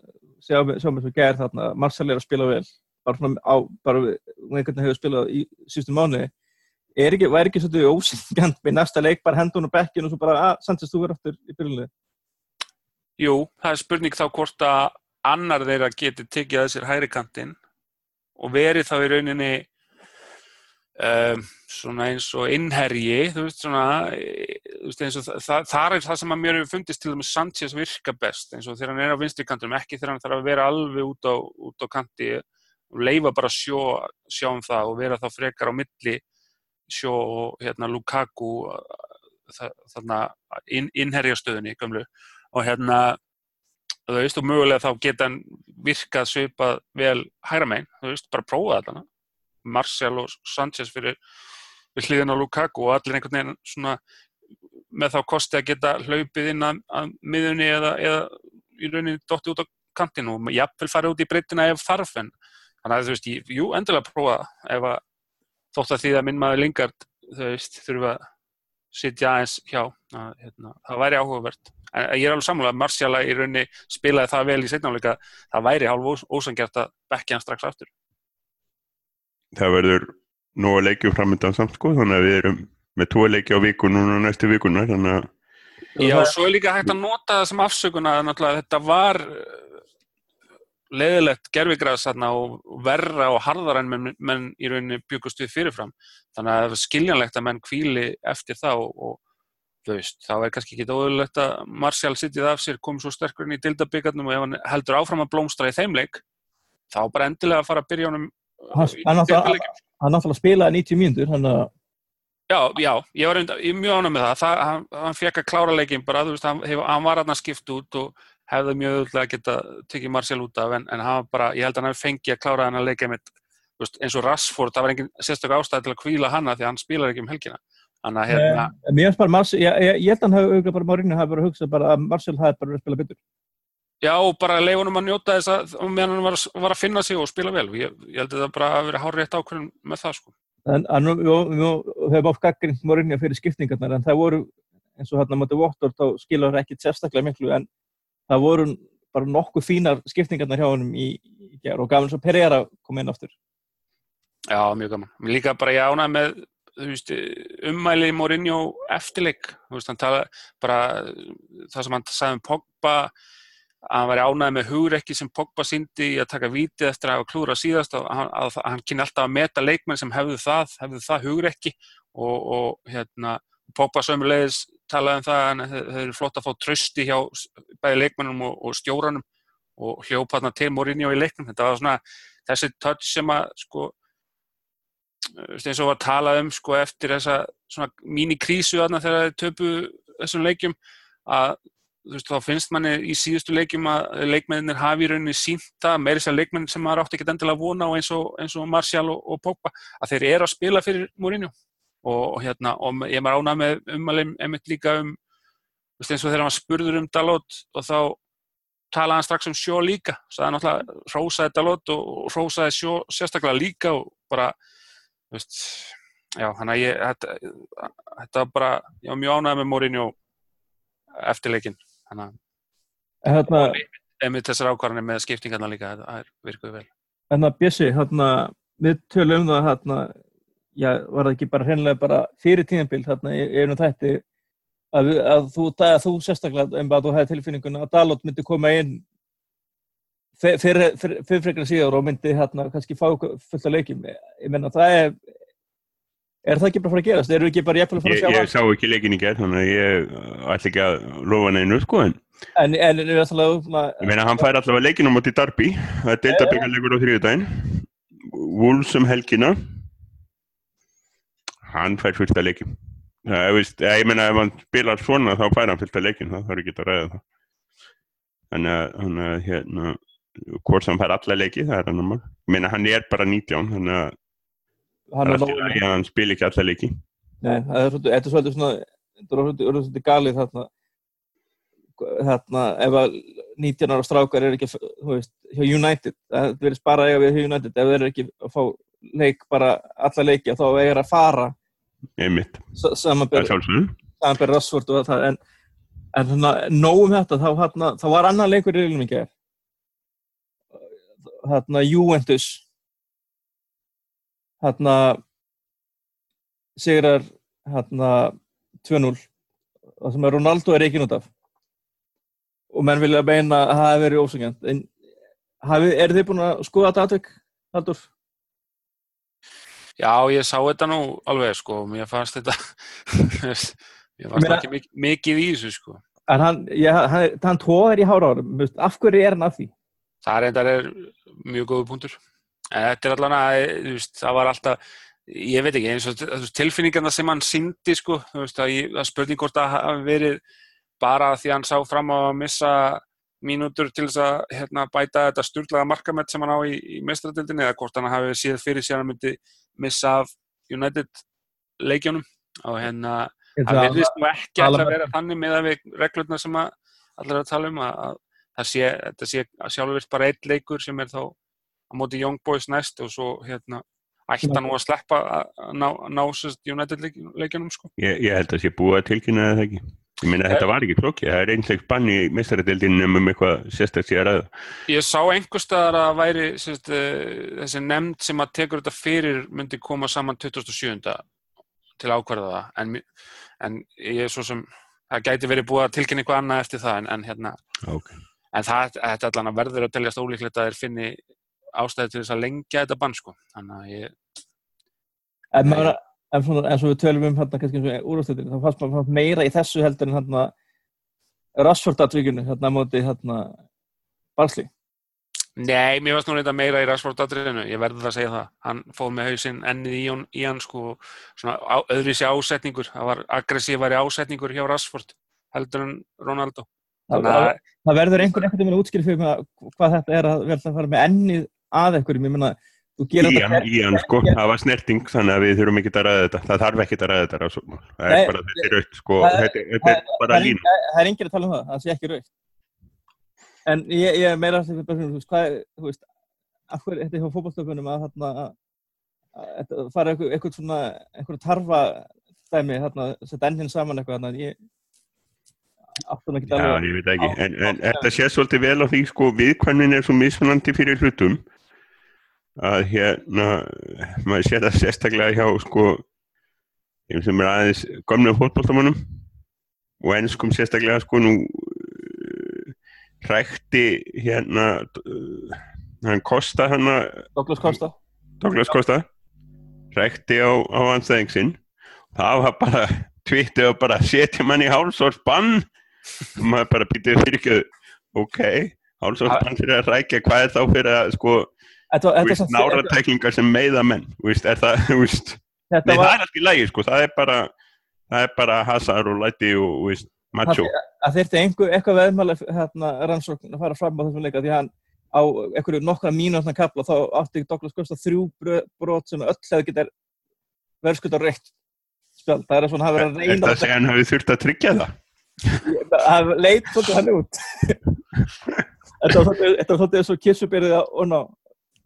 Speaker 1: sjáum við sjáum við gær þarna Marcel er að spila vel bara svona á bara einhvern veginn hefur spilað í síðustu mánuði er ekki, væri ekki svolítið ósyngjant með næsta leik bara hendun og bekkin og svo bara að Sanchez þú verður aftur í byrjunlega
Speaker 3: Jú, það er spurning þá hvort að annar þeirra geti tekið að sér hægri kantinn og verið þá í rauninni um, svona eins og innherji, þú veist svona, þú veist eins og það, það, er það sem að mér hefur fundist til dæmis Sanchez virka best eins og þegar hann er á vinstri kantinum, ekki þegar hann þarf að vera alveg út á, út á kanti og leifa bara sjó, sjá um það og vera þá frekar á milli sjó og hérna Lukaku þarna inn, innherjastöðunni gömlu og hérna þú veist, og mögulega þá geta hann virkað svipað vel hægra megin, þú veist, bara prófa þetta Martial og Sanchez fyrir hliðin á Lukaku og allir einhvern veginn svona með þá kosti að geta hlaupið inn að, að miðunni eða, eða í rauninni dotti út á kantinu og jafnvel farið út í breytina ef þarf en þannig að þú veist, jú, endilega prófa ef að þótt að því að minn maður Lingard, þú veist, þurfa að sitja aðeins hjá að, hérna, það væri áhugavert. En ég er alveg sammála að Martial í rauninni spilaði það vel í setnáleika það væri hálf ós ósangjart að bekki hann strax aftur.
Speaker 2: Það verður nú að leikja framöndan samt sko, þannig að við erum með tvo leiki á viku núna næstu vikuna, þannig að
Speaker 3: Já, svo er líka hægt að nota það sem afsökuna náttúrulega þetta var leiðilegt gerfigræðs þarna og verra og harðar en menn, menn í rauninni byggust við fyrirfram. Þannig að það er skiljanlegt að menn kvíli eftir það og, og veist, þá er kannski ekki óðurlegt að Martial sittið af sér, kom svo sterkur inn í dildabyggarnum og ef hann heldur áfram að blómstra í þeim leik, þá bara endilega að fara að byrja honum
Speaker 1: hann, hann, náttúrulega- spilaði 90 mínútur hann að
Speaker 3: Já, já, ég var mjög ánægð með það, það hann, hann fekk að klára leikinn bara, þú veist, hann, hef, hann var hann að skipta út og hefði mjög auðvitað að geta tekið Marcial út af, en, en bara, ég held að hann hefði fengið að klára hann að leika mitt, veist, eins og Rashford, það var engin sérstök ástæði til að kvíla hanna því að hann spilar ekki um helgina. Þannig að hérna,
Speaker 1: Eh, bara Marcel, ég, ég, ég held að hann hafi auðvitað bara Mourinho hafi bara hugsað bara að Marcel hafi bara verið að spila betur
Speaker 3: já, bara leifunum að njóta þess að, meðan hann var, var að finna sig og spila vel, ég, ég held að það bara að vera hár rétt ákvörðun með það, sko.
Speaker 1: en, nú, höfum oft gaggrind Mourinho fyrir skiptingarnar en það voru eins og hérna motið Watford þá skilur það ekkit sérstaklega miklu en það voru bara nokkuð fínar skiptingarnar hjá honum í, í gerð og gafin svo Pereira kom inn aftur
Speaker 3: Já, mjög gaman. Mér líka bara ég ánægði með veist, ummæli Mourinho eftirleik, þú veist, hann tala bara það sem hann sagði um Pogba að hann væri ánægði með hugrekki sem Pogba síndi í að taka vítið eftir að hafa klúra síðast og hann, hann kynni alltaf að meta leikmenn sem hefðu það, hefðu það hugrekki og, og hérna Pogba sömulegis talaði um það að það er flott að fá trösti hjá bæði leikmennum og, og stjóranum og hljópa þarna til Mourinho í leiknum, þetta var svona þessi touch sem að sko veist, eins og var talað um sko, eftir þessa svona mínikrísu þarna þegar þeir töpu þessum leikjum að þú veist, þá finnst manni í síðustu leikjum að leikmennir hafi í rauninni sínta, meiri sér leikmenn sem maður átti ekki endilega að vona á eins og, og Martial og, og Pogba, að þeir eru að spila fyrir Mourinho. og, og hérna, og ég maður ánað með umalum emitt líka um, eins og þegar maður spurður um Dalot og þá talaði hann strax um sjó líka, það er náttúrulega rósaði Dalot og rósaði sjó sérstaklega líka og bara, þú veist, já, hann að ég, þetta, þetta var bara, ég var mjög ánað með Mourinho eftir leikin þannig að
Speaker 1: Hérna,
Speaker 3: einmitt þessar ákvarðanir með skiptingarna líka það er virkuð vel.
Speaker 1: Hérna Bjössi, hérna, við tölum um það, hérna, já, var það ekki bara hreinlega bara fyrir tíðanbíl, í í einum þætti, að, við- að þú, að þú sérstaklega, um að þú hefði tilfinninguna að Dalot myndi koma inn fyr- fyrir fyrir- fyrir frekar síðar og myndi, hérna, kannski fá fullt af leikjum. Ég menna, það er, er það ekki bara að fara að gerast? Eru ekki bara jafnvel að fara
Speaker 2: Ég,
Speaker 1: að sjá
Speaker 2: ég sá ekki leikin í gerð, þannig að ég ætla ekki að lofa neinu, sko, en
Speaker 1: En, en það alltaf,
Speaker 2: ég meina, hann fær allavega leikin á móti Darby, það er deildabyggarleikur á þriðudaginn, Wolves um helgina, hann fær fullt af leikin. Það veist, ég meina, ef hann spilar svona, þá fær hann fullt af leikin, það þarf ekki að ræða það. Þannig að, að, hérna, hvort sem hann fær alla leiki, það er hann normal. Ég meina, hann er bara 19, þannig að
Speaker 1: hann
Speaker 2: það að hann spil ekki alla leiki.
Speaker 1: Nei, það er svolítið, svolítið svona, þetta er svolítið, galið þarna, þarna, ef að 19 ára strákar er ekki, þú veist, hjá United, það verður að eiga við hjá United, ef þeir eru ekki að fá leik bara alla leiki, þá eiga að fara.
Speaker 2: Einmitt,
Speaker 1: sa-
Speaker 2: það er
Speaker 1: samanber,
Speaker 2: sjálfsögum.
Speaker 1: samanber Rassford og það, en, en svona, nóg um þetta, þá, þarna, þá var annan leikur í gerð, þarna, Juventus, þarna, sigrar, þarna, 2-0, það sem er Ronaldo er reikin út af. Og menn vilja beina að það hefur verið ósengjant en er þið búin að skoða þetta atvik, Haldur?
Speaker 3: Já, ég sá þetta nú alveg sko, mér fannst þetta *laughs* mér fannst ekki mikið, mikið í þessu sko
Speaker 1: En hann, hann, hann tóðar í hára árum, af hverju er hann að því?
Speaker 3: það reyndar er mjög góðu punktur en þetta er allan að þú veist, það var alltaf ég veit ekki, eins og veist, tilfinningarna sem hann síndi sko, þú veist, að, að spurning hvort það hafi verið bara því að hann sá fram á að missa mínútur til þess að hérna, bæta þetta sturlaða markamett sem hann á í, í mestradildinni eða hvort hann hafi síð fyrir að hann myndi missa af United leikjónum og hérna það virðist nú ekki alltaf
Speaker 1: með-
Speaker 3: vera þannig með að við reglurnar sem að allir er að tala um að, að það sé, þetta sé sjálfur bara einn leikur sem er þá á móti Young Boys næst og svo hérna ætti hann nú að sleppa að að ná, að ná United leik, leikjunum sko.
Speaker 2: Ég, ég held að sé búið að tilkynna það ekki. Ég meina þetta var ekki flókið, það er einsleik bann í mestaradildinu um eitthvað sérstaklega sé að ræða.
Speaker 3: Ég sá einhver staðar að væri sérst, þessi nefnd sem að tekur þetta fyrir myndi koma saman 27. til að ákvarða það en, en ég er svo sem það gæti verið búið að tilkynna eitthvað annað eftir það en, en hérna
Speaker 2: Ok.
Speaker 3: en það þetta allan að verður að teljast ólíklegt að þeir finni ástæði til þess að lengja þetta bann sko. þannig að ég,
Speaker 1: En, maður, en, svona, en svo við tölum um hérna kannski eins og úrvastöldinu, þá fannst maður fannst meira í þessu heldur en hérna Rassford-atvíkunu, hérna móti hérna Barsley.
Speaker 3: nei, mér varst nú reynda meira í Rashford-atriðinu, ég verður það að segja það. Hann fóð með hausinn ennið í, í hann sko, svona á, öðruvísi ásetningur. Það var aggressífari ásetningur hjá Rashford heldur en Ronaldo.
Speaker 1: Það,
Speaker 3: þannig að
Speaker 1: það verður einhvern veginn útskýrð fyrir mig að hvað þetta er að verða að fara með ennið að einhverjum, ég meina,
Speaker 2: Ían, Ían, sko, það var snerting, þannig að við þurfum ekki að ræða þetta. Það þarf ekki að ræða þetta rannsóknmál. Það
Speaker 1: Nei,
Speaker 2: er bara, þetta er aukt, sko,
Speaker 1: það-
Speaker 2: þetta, er bara
Speaker 1: það
Speaker 2: lín.
Speaker 1: það er enginn að tala um það, það sé ekki raukt en ég, ég meira að segja þú veist, hvað, þú veist af hverju þetta er hjá fótballstökunum að þarna að- að fara eitthvað, svona eitthvað tarfa dæmi þarna, setja enninn saman eitthvað þarna, ég áttum ekki
Speaker 2: Já,
Speaker 1: alveg
Speaker 2: ég veit ekki, en, þetta sé svolítið vel á því, sko, viðkvæmnin er svo mismunandi fyrir hlutum að hérna, maður sé það sérstaklega hjá, sko, þeim sem er aðeins gömnum fótboltamannum og ennskum sérstaklega, sko, nú uh, hrækti hérna, uh, hann Kosta, hann að
Speaker 1: Douglas Costa.
Speaker 2: Douglas Costa hrækti á, á anstæðing sinn. Það var bara tvittið og bara setja mann í hálsórs bann maður bara býtið fyrir ekki. Ok, hálsórs bann fyrir að rækja hvað er þá fyrir að sko
Speaker 1: þetta, þetta, þetta,
Speaker 2: náratæklingar sem meiða menn víst, er það, *laughs* víst, nei
Speaker 1: þetta
Speaker 2: það
Speaker 1: var
Speaker 2: er allt í lagi sko, það er bara það er bara hasar og læti og víst, macho.
Speaker 1: að þeirti einhver, eitthvað veðmælega hérna, rannsókn að fara fram á þessum leika því hann á einhverju nokkra mínútna kapla þá átti Douglas Costa þrjú brot sem öll hefði getið verðskutt á reitt spjald. Það er svona að verið að reyna
Speaker 2: það að segja hann hafi þurft að tryggja það? *laughs*
Speaker 1: það leit svolítið hann út *laughs* Þetta var svolítið- þetta var og kissubyrðið og ná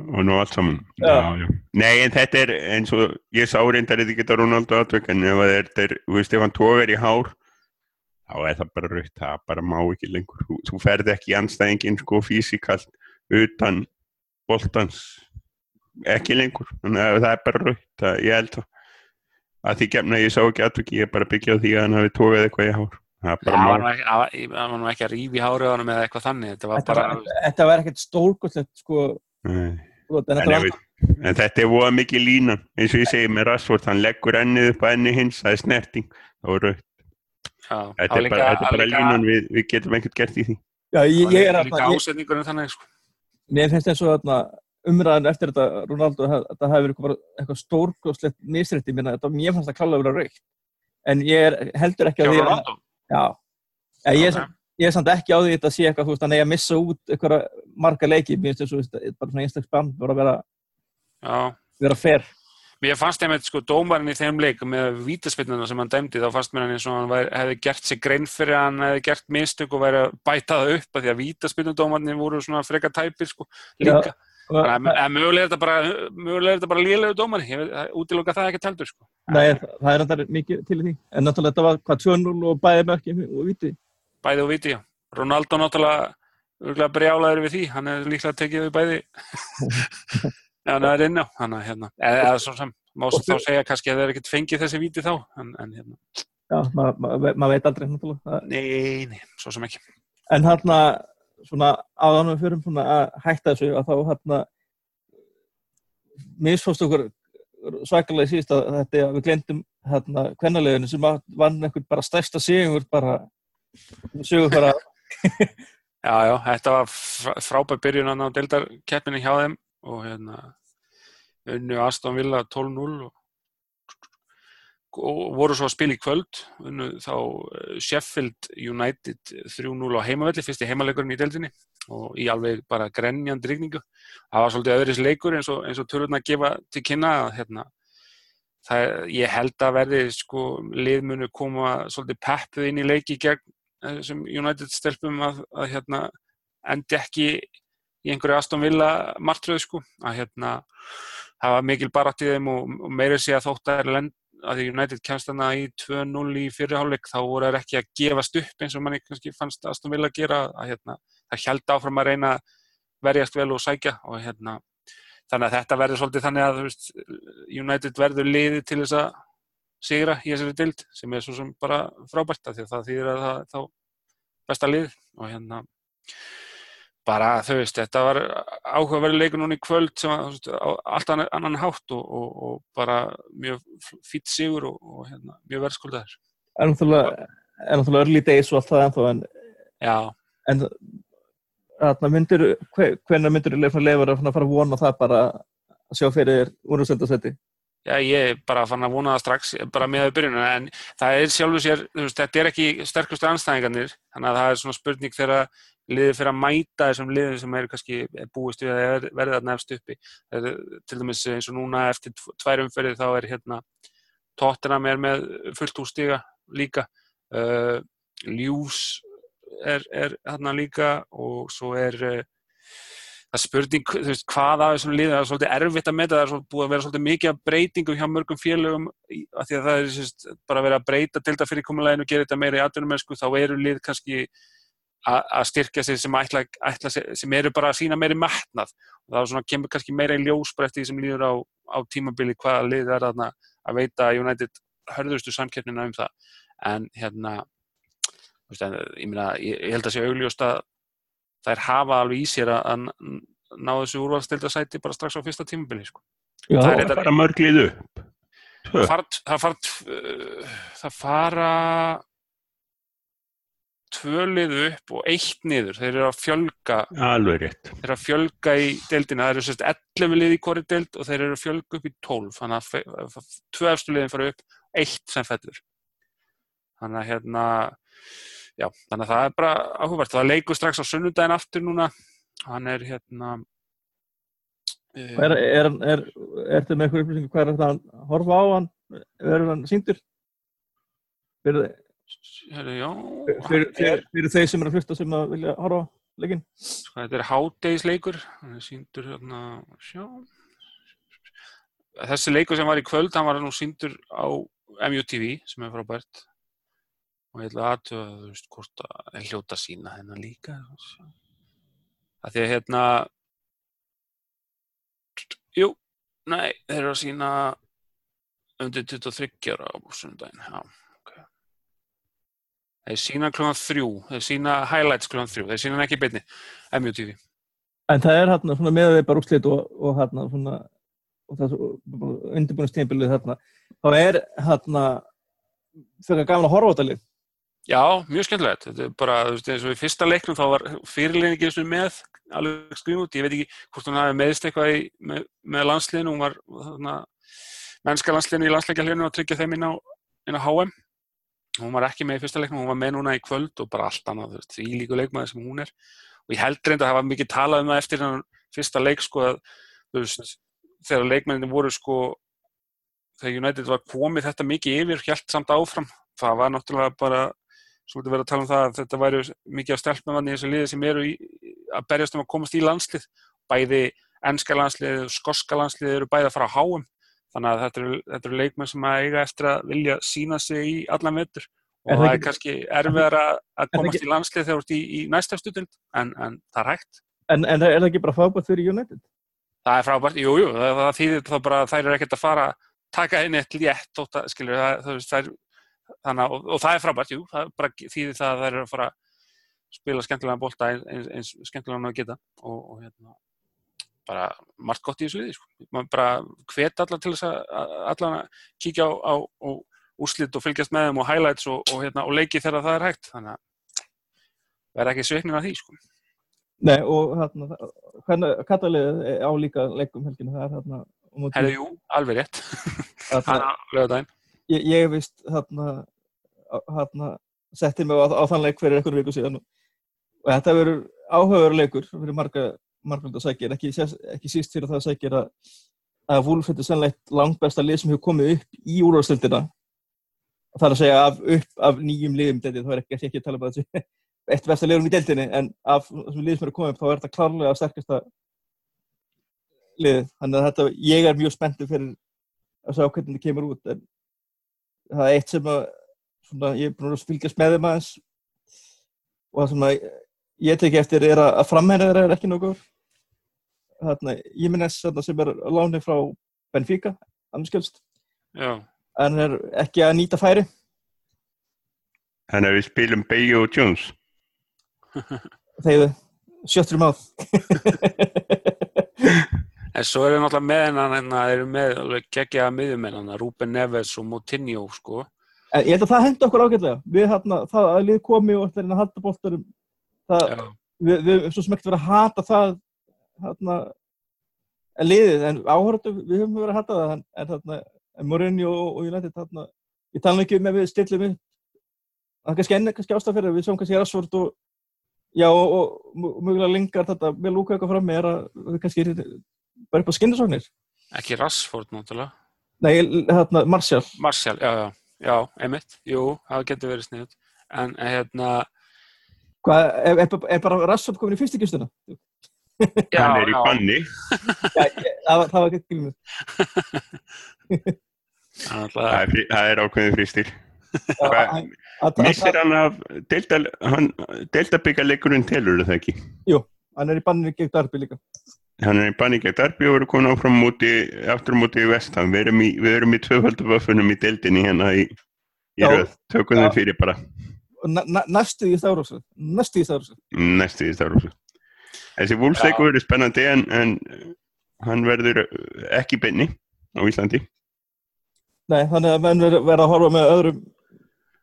Speaker 2: Og nú allt saman.
Speaker 1: Já.
Speaker 2: Já, já. Nei, en þetta er eins og ég sá reyndar þetta geta Ronaldo atvek en ef það er, þú veist, ef hann tógar í hár þá er það bara rautt, það bara má ekki lengur. Þú, þú ferð ekki í anstæðingin sko físikalt utan boltans ekki lengur. Þannig að það er bara rautt, það, ég held. Að því gefna ég sá ekki atveki, ég er bara að byggja á því að hann hafi tógað eitthvað í hár. Það
Speaker 3: var nú ekki- ekki að rífi hárið á hann eða eitthvað þannig, þetta var
Speaker 1: var, þetta var ekkert stórkostlegt sko,
Speaker 2: Nei.
Speaker 1: En
Speaker 2: En,
Speaker 1: þetta
Speaker 2: er voða mikið línan eins og ég segi með Rashford, hann leggur ennið upp að enni hins, það er snerting rautt,
Speaker 3: já,
Speaker 2: þetta er bara, þetta er bara línan við, við getum ekkert gert í því.
Speaker 1: Já, ég, ég er að
Speaker 3: sko.
Speaker 1: mér finnst eins og umræðan eftir þetta Ronaldo að þetta hafi verið bara eitthvað stórkostlegt misrætti mér fannst það klálega að vera raukt en ég er heldur ekki á því að já, en ég, er
Speaker 3: Ok.
Speaker 1: Ég er samt ekki á því að sé eitthvað veist, að að missa út eitthvað marga leiki mér finnst að þetta bara svona einstaklega spann bara að vera,
Speaker 3: Já,
Speaker 1: vera fair.
Speaker 3: Mér fannst einmitt sko dómarinn í þeim leik með vítaspinnuna sem hann dæmdi þá fannst mér hann eins og hann væri, hefði gert sig grein fyrir að hann hefði gert mistök og væri að bæta það upp af því að vítaspinnudómarnir voru svona freka tæpir sko líka. Þannig að að mögulega er þetta bara, bara lélegu dómari, ég veit, útiloka það ekki heldur sko.
Speaker 1: Nei, það er þetta mikið til því. En náttúrulega þetta var hvað 2-0 og bæði mörki og viti
Speaker 3: Bæði og viti. Ronaldo náttúrulega brjálaður við því, hann er líklega tekið við bæði. *laughs* Já, það er inn á, hann að hérna, eða, svo sem, má þá segja kannski að það er ekkert fengið þessi viti þá, en, en hérna,
Speaker 1: já, maður ma, ma, ma veit aldrei
Speaker 3: nei, nei, svo sem ekki.
Speaker 1: en hérna svona áðan við förum svona að hætta þessu að þá hérna misfóst okkur svakalega síðust að þetta að við glemdum hérna kvennaleginu sem vann einhvern bara stærsta sigur bara sigur bara *laughs*
Speaker 3: Já, já, þetta var fr- frábær byrjun á deildarkeppinni hjá þeim og hérna unnu Aston Villa 12-0 og, og voru svo að spila í kvöld þá eh, Sheffield United 3-0 á heimavelli, fyrsti heimaleikurinn í deildinni og í alveg bara grenjand rigningu. Það var svolítið öðris leikur eins og, og törurna gefa til kynna að hérna það, ég held að verði sko liðmunu koma svolítið peppuð inn í leiki gegn þessum United stelpum að, að hérna endi ekki í einhverju Aston Villa martröð sko. Að hérna það var mikil barátt í þeim og, og meira sé að þótt að lend að United kemst þarna í 2-0 í fyrirháleik þá voru þær ekki að gefast upp eins og manni kannski fannst Aston Villa gera að hérna það held áfram að reyna að verjast vel og sækja og hérna þannig að þetta verður svolítið þannig að veist, United verður liðið til þess að sigra í þessari dild sem er svo sem bara frábært af því að það þýðir að það þá besta lið og hérna bara þau veist, þetta var áhugaverði leikur núna í kvöld sem að, á allt annan, hátt og, og, og bara mjög fýtt sigur og, og hérna, mjög verðskuldaður.
Speaker 1: er náttúrulega early days og allt það ennþá en, en þarna myndir hvernig myndir leifar að fara að vona það bara að sjá fyrir úrúsöldasetti
Speaker 3: Já, ég er bara fann að vona það strax, bara með að byrjun, en það er sjálfur sér, veist, þetta er ekki sterkustu anstæðingarnir, þannig að það er svona spurning þegar liðið fyrir að mæta þessum liðum sem er kannski búist við að verða þarna efst uppi. Er til dæmis eins og núna eftir tvær umferðið þá er hérna Tottenham er með fullt úrstiga líka, uh, Ljús er, er hérna líka og svo er uh, það er spurning, veist, hvað að þessum liðum, það er svolítið erfitt að meta, það er búið að vera svolítið mikið af breytingum hjá mörgum félögum af því að það er sérst, bara verið að breyta til þetta fyrirkomuleginu og gera þetta meira í atvinnumennsku, þá eru lið kannski að styrkja sig sem, ætla, ætla, sem eru bara að sína meiri metnað. Og það svona, kemur kannski meira í ljós bara eftir því sem líður á, á tímabili hvaða lið er þarna að veita United hörðustu samkeppnina um það. En hérna ég, meina, ég, held að sé augljóst að þær hafa alveg í sér að, ná þessu úrvalstildasæti bara strax á fyrsta tímabili sko.
Speaker 1: Já,
Speaker 3: Það er
Speaker 2: Það
Speaker 3: þetta-
Speaker 2: fara mörg lið upp.
Speaker 3: Það fara, það fara, tv- það fara tvö lið upp og eitt niður þeir eru að fjölga
Speaker 2: Alveg rétt.
Speaker 3: þeir eru að fjölga í deildina það eru sérst 11 lið í hvori deild og þeir eru að fjölga upp í 12 þannig að tvö efstu liðin fara upp eitt sem fellur þannig að hérna já, þannig að það er bara áhugavert. Það leikur strax á sunnudaginn aftur núna. Hann er hérna... eh,
Speaker 1: Er, er, er, er þetta með eitthvað upplýsingu hvað er þetta að horfa á hann? Er hann síndur? Fyrir, fyrir, fyrir, fyrir þeir sem er að hlusta sem að vilja horfa á leikinn?
Speaker 3: sko, þetta er hádegisleikur, hann er síndur hérna, sjá. Þessi leikur sem var í kvöld, hann var nú síndur á MUTV, sem er frábært. Og ég ætla aðtöða, þú veist, hvort að hljóta sína hennar líka. Að því að hérna, jú, nei, þeir eru að sína undir 23 ára á sunnudaginn, já. ok. Þeir sína klukkan þrjú, þeir sína highlights klukkan þrjú, þeir sína ekki í beinni, MUTV.
Speaker 1: En það er hérna svona með við bara úrslit og, og hérna svona er undirbúinustímbilið þarna þá er hérna fyrir að horfa á þetta lið
Speaker 3: Já, mjög skemmtilegt. Þetta er bara, þú veist, eins og í fyrsta leiknum þá var fyrirlegin ekki með alveg skrifnút. Ég veit ekki hvort hún hafi meðist eitthvað í, með, með landsliðinu. Hún var þarna, mennska landsliðinu í landsleikjarliðinu að tryggja þeim inn á, inn á HM. Hún var ekki með í fyrsta leiknum, hún var með núna í kvöld og bara allt annað, þú veist, því líku leikmaði sem hún er. Og ég held reynda að hafa mikið talað um það eftir hennar fyrsta leik, sko, að, þú veist, þegar leikmennin voru, sko, þegar United var komið þetta mikið yfir, hjælt samt áfram. Það var náttúrulega bara svolítið verið að tala um það að þetta væri mikið af stelpnavann í þessu liði sem eru í, að berjast um að komast í landslið. Bæði ennska landslið og skoska landslið eru bæði að fara á háum þannig að þetta eru, þetta eru leikmenn sem að eiga eftir að vilja sína sig í allan vetur. Og
Speaker 1: Er það
Speaker 3: það er kannski erfiðar að, að komast
Speaker 1: ekki-
Speaker 3: í landslið þegar þú ert í, í næsta stundin en, en það er hægt.
Speaker 1: En, en er það ekki bara fábært fyrir United?
Speaker 3: það er frábært, jú, jú, það, það þýðir þá bara að þær eru ekkert að fara taka inn eitt létt þótt að, skilur, það, það, það er, þannig, að- og, og það er frábært, jú, það er bara þýðir það að þær eru að fara að spila skemmtilega bolta eins, eins, skemmtilega hann að geta og, og hérna, bara margt gott í þessu liði, sko. maður bara hvet allar til þess að, að allan að kíkja á, á, úrslit og fylgjast með þeim og highlights og, og, hérna, og leiki þegar það er hægt, þannig að verða ekki sveiknin af því, sko.
Speaker 1: Nei og hérna hvernig kattalið á líka leikum helginu það er hérna
Speaker 3: Herðu, jú, alveg rétt, þannig að lögðaðinn.
Speaker 1: Ég, ég vist hérna, hérna setti mig á, á þann leik fyrir einhverju viku síðan og þetta verður áhugaður leikur fyrir marga margvölda sækir, ekki, ekki síst fyrir það sækir að að Wolf þetta er sannleitt langbesta lið sem hefur komið upp í úrvarstöldina það er að segja af, upp af nýjum liðum deildið, þá er ekki, ekki að tala um að þessu *laughs* eitt besta liðum í deildinni en af þessum liðum sem eru komið upp þá er þetta klárlega sterkasta liðið, þannig að þetta ég er mjög spenntur fyrir að sjá hvernig þetta kemur út en það er eitt sem að svona, ég er búin að fylgjast með þeim aðeins. Og það sem að ég teki eftir er að, að framherra þeirra er ekki nokkuð þarna, þarna sem er á láni frá Benfica, annarskjölst
Speaker 3: Já,
Speaker 1: en er ekki að nýta færi.
Speaker 2: Þannig að við spilum Bayo og Jones.
Speaker 1: þegar sjöttur um *laughs* áð
Speaker 3: En svo er það náttúrulega með hennan, hérna, þeir eru með alveg geggjaða miðjumenn, hann, Ruben Neves og Moutinho, sko.
Speaker 1: en ég held að það hendi okkur ágætlega. Við hérna, það að lið komi og ætlar að halda boltarum það,
Speaker 3: Já,
Speaker 1: við, við erum svo smegt verið að hata það hérna, en liðið, en áhörðu við höfum verið að hata það en, en Mourinho og, og United þarna, ég tala ekki um ef við stillum upp. Það er kannski enn kannski ástæð fyrir við sjáum kannski Rashford og já og, og mö- mögulega lengar þetta með lúka eitthvað fram er að við kannski bara upp á skyndisóknir
Speaker 3: ekki Rashford, náttúrulega.
Speaker 1: nei, hérna, Martial
Speaker 3: Martial, já, já, já, emitt, jú, það getur verið sniðut. En hérna,
Speaker 1: hvað, er, er, er bara Rashford komin í fyrstu kistuna?
Speaker 3: já,
Speaker 2: Hann er í banni. *laughs*
Speaker 1: Já, það, var- það var ekki gilmur
Speaker 3: hann
Speaker 2: Það er, það er ákveðin frístir. Hvað- Missir hann af delta, hann, deltabyggarleikurinn telur það ekki?
Speaker 1: hann er í banninu gegn Darby líka
Speaker 2: Hann er í gegn Darby og verður komin áfram múti, aftur múti í vestan. Við erum í, í tvöfaldu vöffunum í deildinni hérna í, í röð. Tökum þeim fyrir bara
Speaker 1: næstu í Stafrósa næstu í
Speaker 2: stafrúsu. Þessi vúlsleikur verður spennandi en, en hann verður ekki benni á Íslandi.
Speaker 1: Nei, þannig að menn verða að horfa með öðrum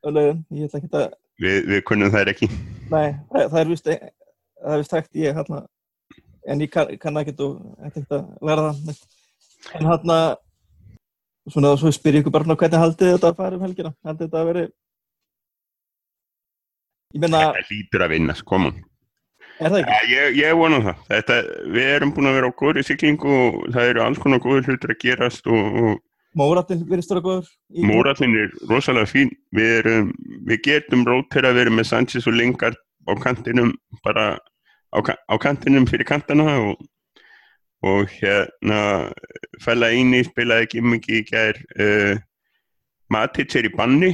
Speaker 1: öðlegin, ég ætla ekki að
Speaker 2: Við, við kunnum þær ekki.
Speaker 1: nei, það, það er vist það er vist hægt ég hérna en ég kann, kann ekki og að læra það en hérna svona svo spyr ég ykkur bara hvernig haldið þetta að fara um helgina haldið þetta að veri ég meina,
Speaker 2: Þetta lítur að vinna, komum.
Speaker 1: er það ekki?
Speaker 2: Ja, ég, ég vona það. Þetta, við erum búin að vera á góðri siglingu og það eru alls konar góður hlutur að gerast og, og
Speaker 1: Móratin verið stóra góður í-
Speaker 2: Mórallin er rosalega fín. Við, erum, við getum rótera að vera með Sanchez og Lingard á kantinum, bara á, á kantinum fyrir kantana og, og hérna fæla eini spilaði ekki mikið í gær. Uh, Matic er í banni.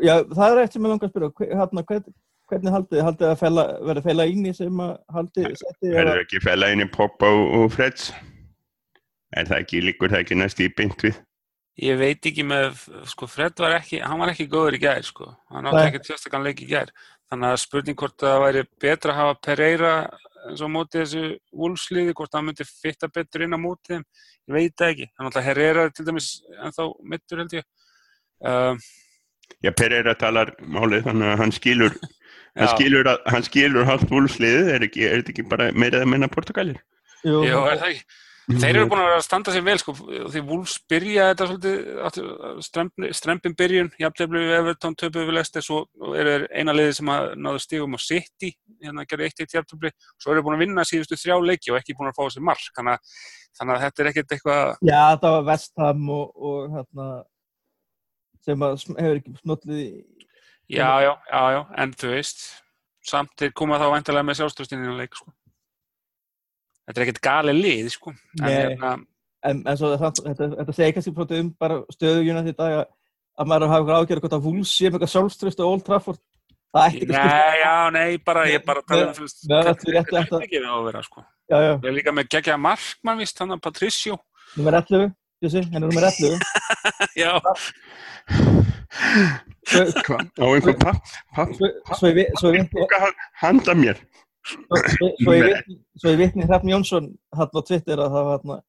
Speaker 1: Já, það er eitt sem ég langar að spyrja hérna, hvern, hvernig haldið, haldið að fela, verða fela íni sem að haldið setti
Speaker 2: Er það ekki fæla eini Poppa og, og Freds? Er það ekki, líkur það ekki næst í beint við?
Speaker 3: Ég veit ekki með, sko, Fred var ekki, hann var ekki góður í gær, sko. Hann átti ekki tjóstakann leik í gær. Þannig að spurning hvort það væri betra að hafa Pereira eins og á móti þessu vúlsliði, hvort hann myndi fitta betur inn á móti þeim. Ég veit það ekki. Hann alltaf Herrera til dæmis ennþá mittur held ég. Uh,
Speaker 2: Já, Pereira talar málið, þannig að hann skilur, *laughs* hann skilur, að, hann skilur halvt vúlsliðið, er, ekki, er þetta ekki bara meira eða minna Portugalir?
Speaker 1: Jú,
Speaker 3: já, er það ekki? Þeir eru búin að standa sér vel sko, því Wolves byrja þetta svolítið strempin byrjun jafnteflu við Everton, töpu við Leicester svo eru þeir eina liði sem að náðu stigum á City, hérna að gera eitt eitt jafntefli svo eru þeir búin að vinna síðustu þrjá leiki og ekki búin að fá þessi mark þannig þannig að þetta er ekkert eitthvað
Speaker 1: Já, það var Vestham og, og hérna sem að hefur ekki snollið í
Speaker 3: já, já, já, já, en þú veist samt þeir koma þá væntalega með sjálfströstinni í leik sko. Þetta er ekkert gali lið sko. en hérna
Speaker 1: en, en svo það, þetta, þetta segir kannski um bara stöðugina því dag að, að maður hafa ykkur ágjörð hvort að Wools sé með eitthvað sjálfströst og Old Trafford það ætti ekki að skipta
Speaker 3: Nei, já, nei, bara, ég bara tala um,
Speaker 1: þetta er rétt
Speaker 3: þetta
Speaker 1: að-
Speaker 3: er ekki að vera, sko.
Speaker 1: Já, já,
Speaker 3: Ég er líka með geggjaða markmann, víst, hann að Patricio.
Speaker 1: nummer 11 Jussi, henni er nummer 11
Speaker 3: Já,
Speaker 2: Hvað? Á einhver papp, papp, boka handa mér.
Speaker 1: Svo, svo, ég, vitni- Hrafn Jónsson hann á Twitter að það var hann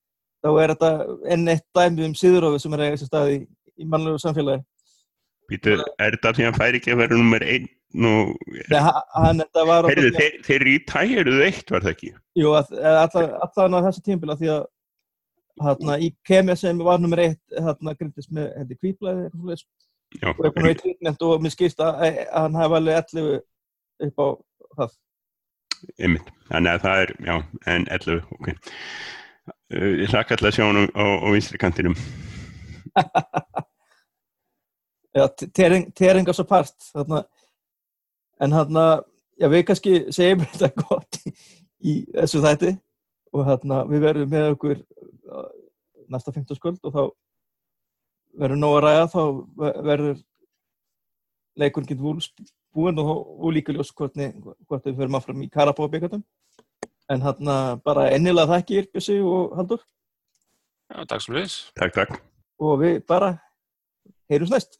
Speaker 1: þá er þetta enn eitt dæmi um síðurofi sem er að eiga sér stað í, í mannlegu samfélagi.
Speaker 2: Býtu, er þetta því að hann fær ekki að vera nummer einn? Og...
Speaker 1: Hann
Speaker 2: Heyrðu, þeir, þeir rítæjuðu eitt, var það ekki?
Speaker 1: Jú, allan á þessu tímbila því að hérna, í kemja sem var nummer eitt hérna, grindist með eitthvað svoleiðis,
Speaker 2: Já,
Speaker 1: og að vera í trítnett og mér skýrst að, að hann hafi alveg 11 upp á það
Speaker 2: einmitt. Þannig að það er, já, en 11, ok. Uh, Ég hlakka alltaf að sjá hann á, á, vinstri kantinum. *laughs*
Speaker 1: Já, tering, teringar svo part þarna. en hann já, við kannski segjum *laughs* þetta gott í, þessu þætti og hérna, við verðum með okkur næsta 15 skuld og þá verður nóg að ræða þá ver- verður leikurinn getur vúls búinn og, og líka ljós hvort, við förum áfram í Karabóa byggatum en hérna bara ennilega þakkir Bjössi og Haldur
Speaker 3: já, takk sem við.
Speaker 2: Takk, takk.
Speaker 1: og við bara heyrjumst næst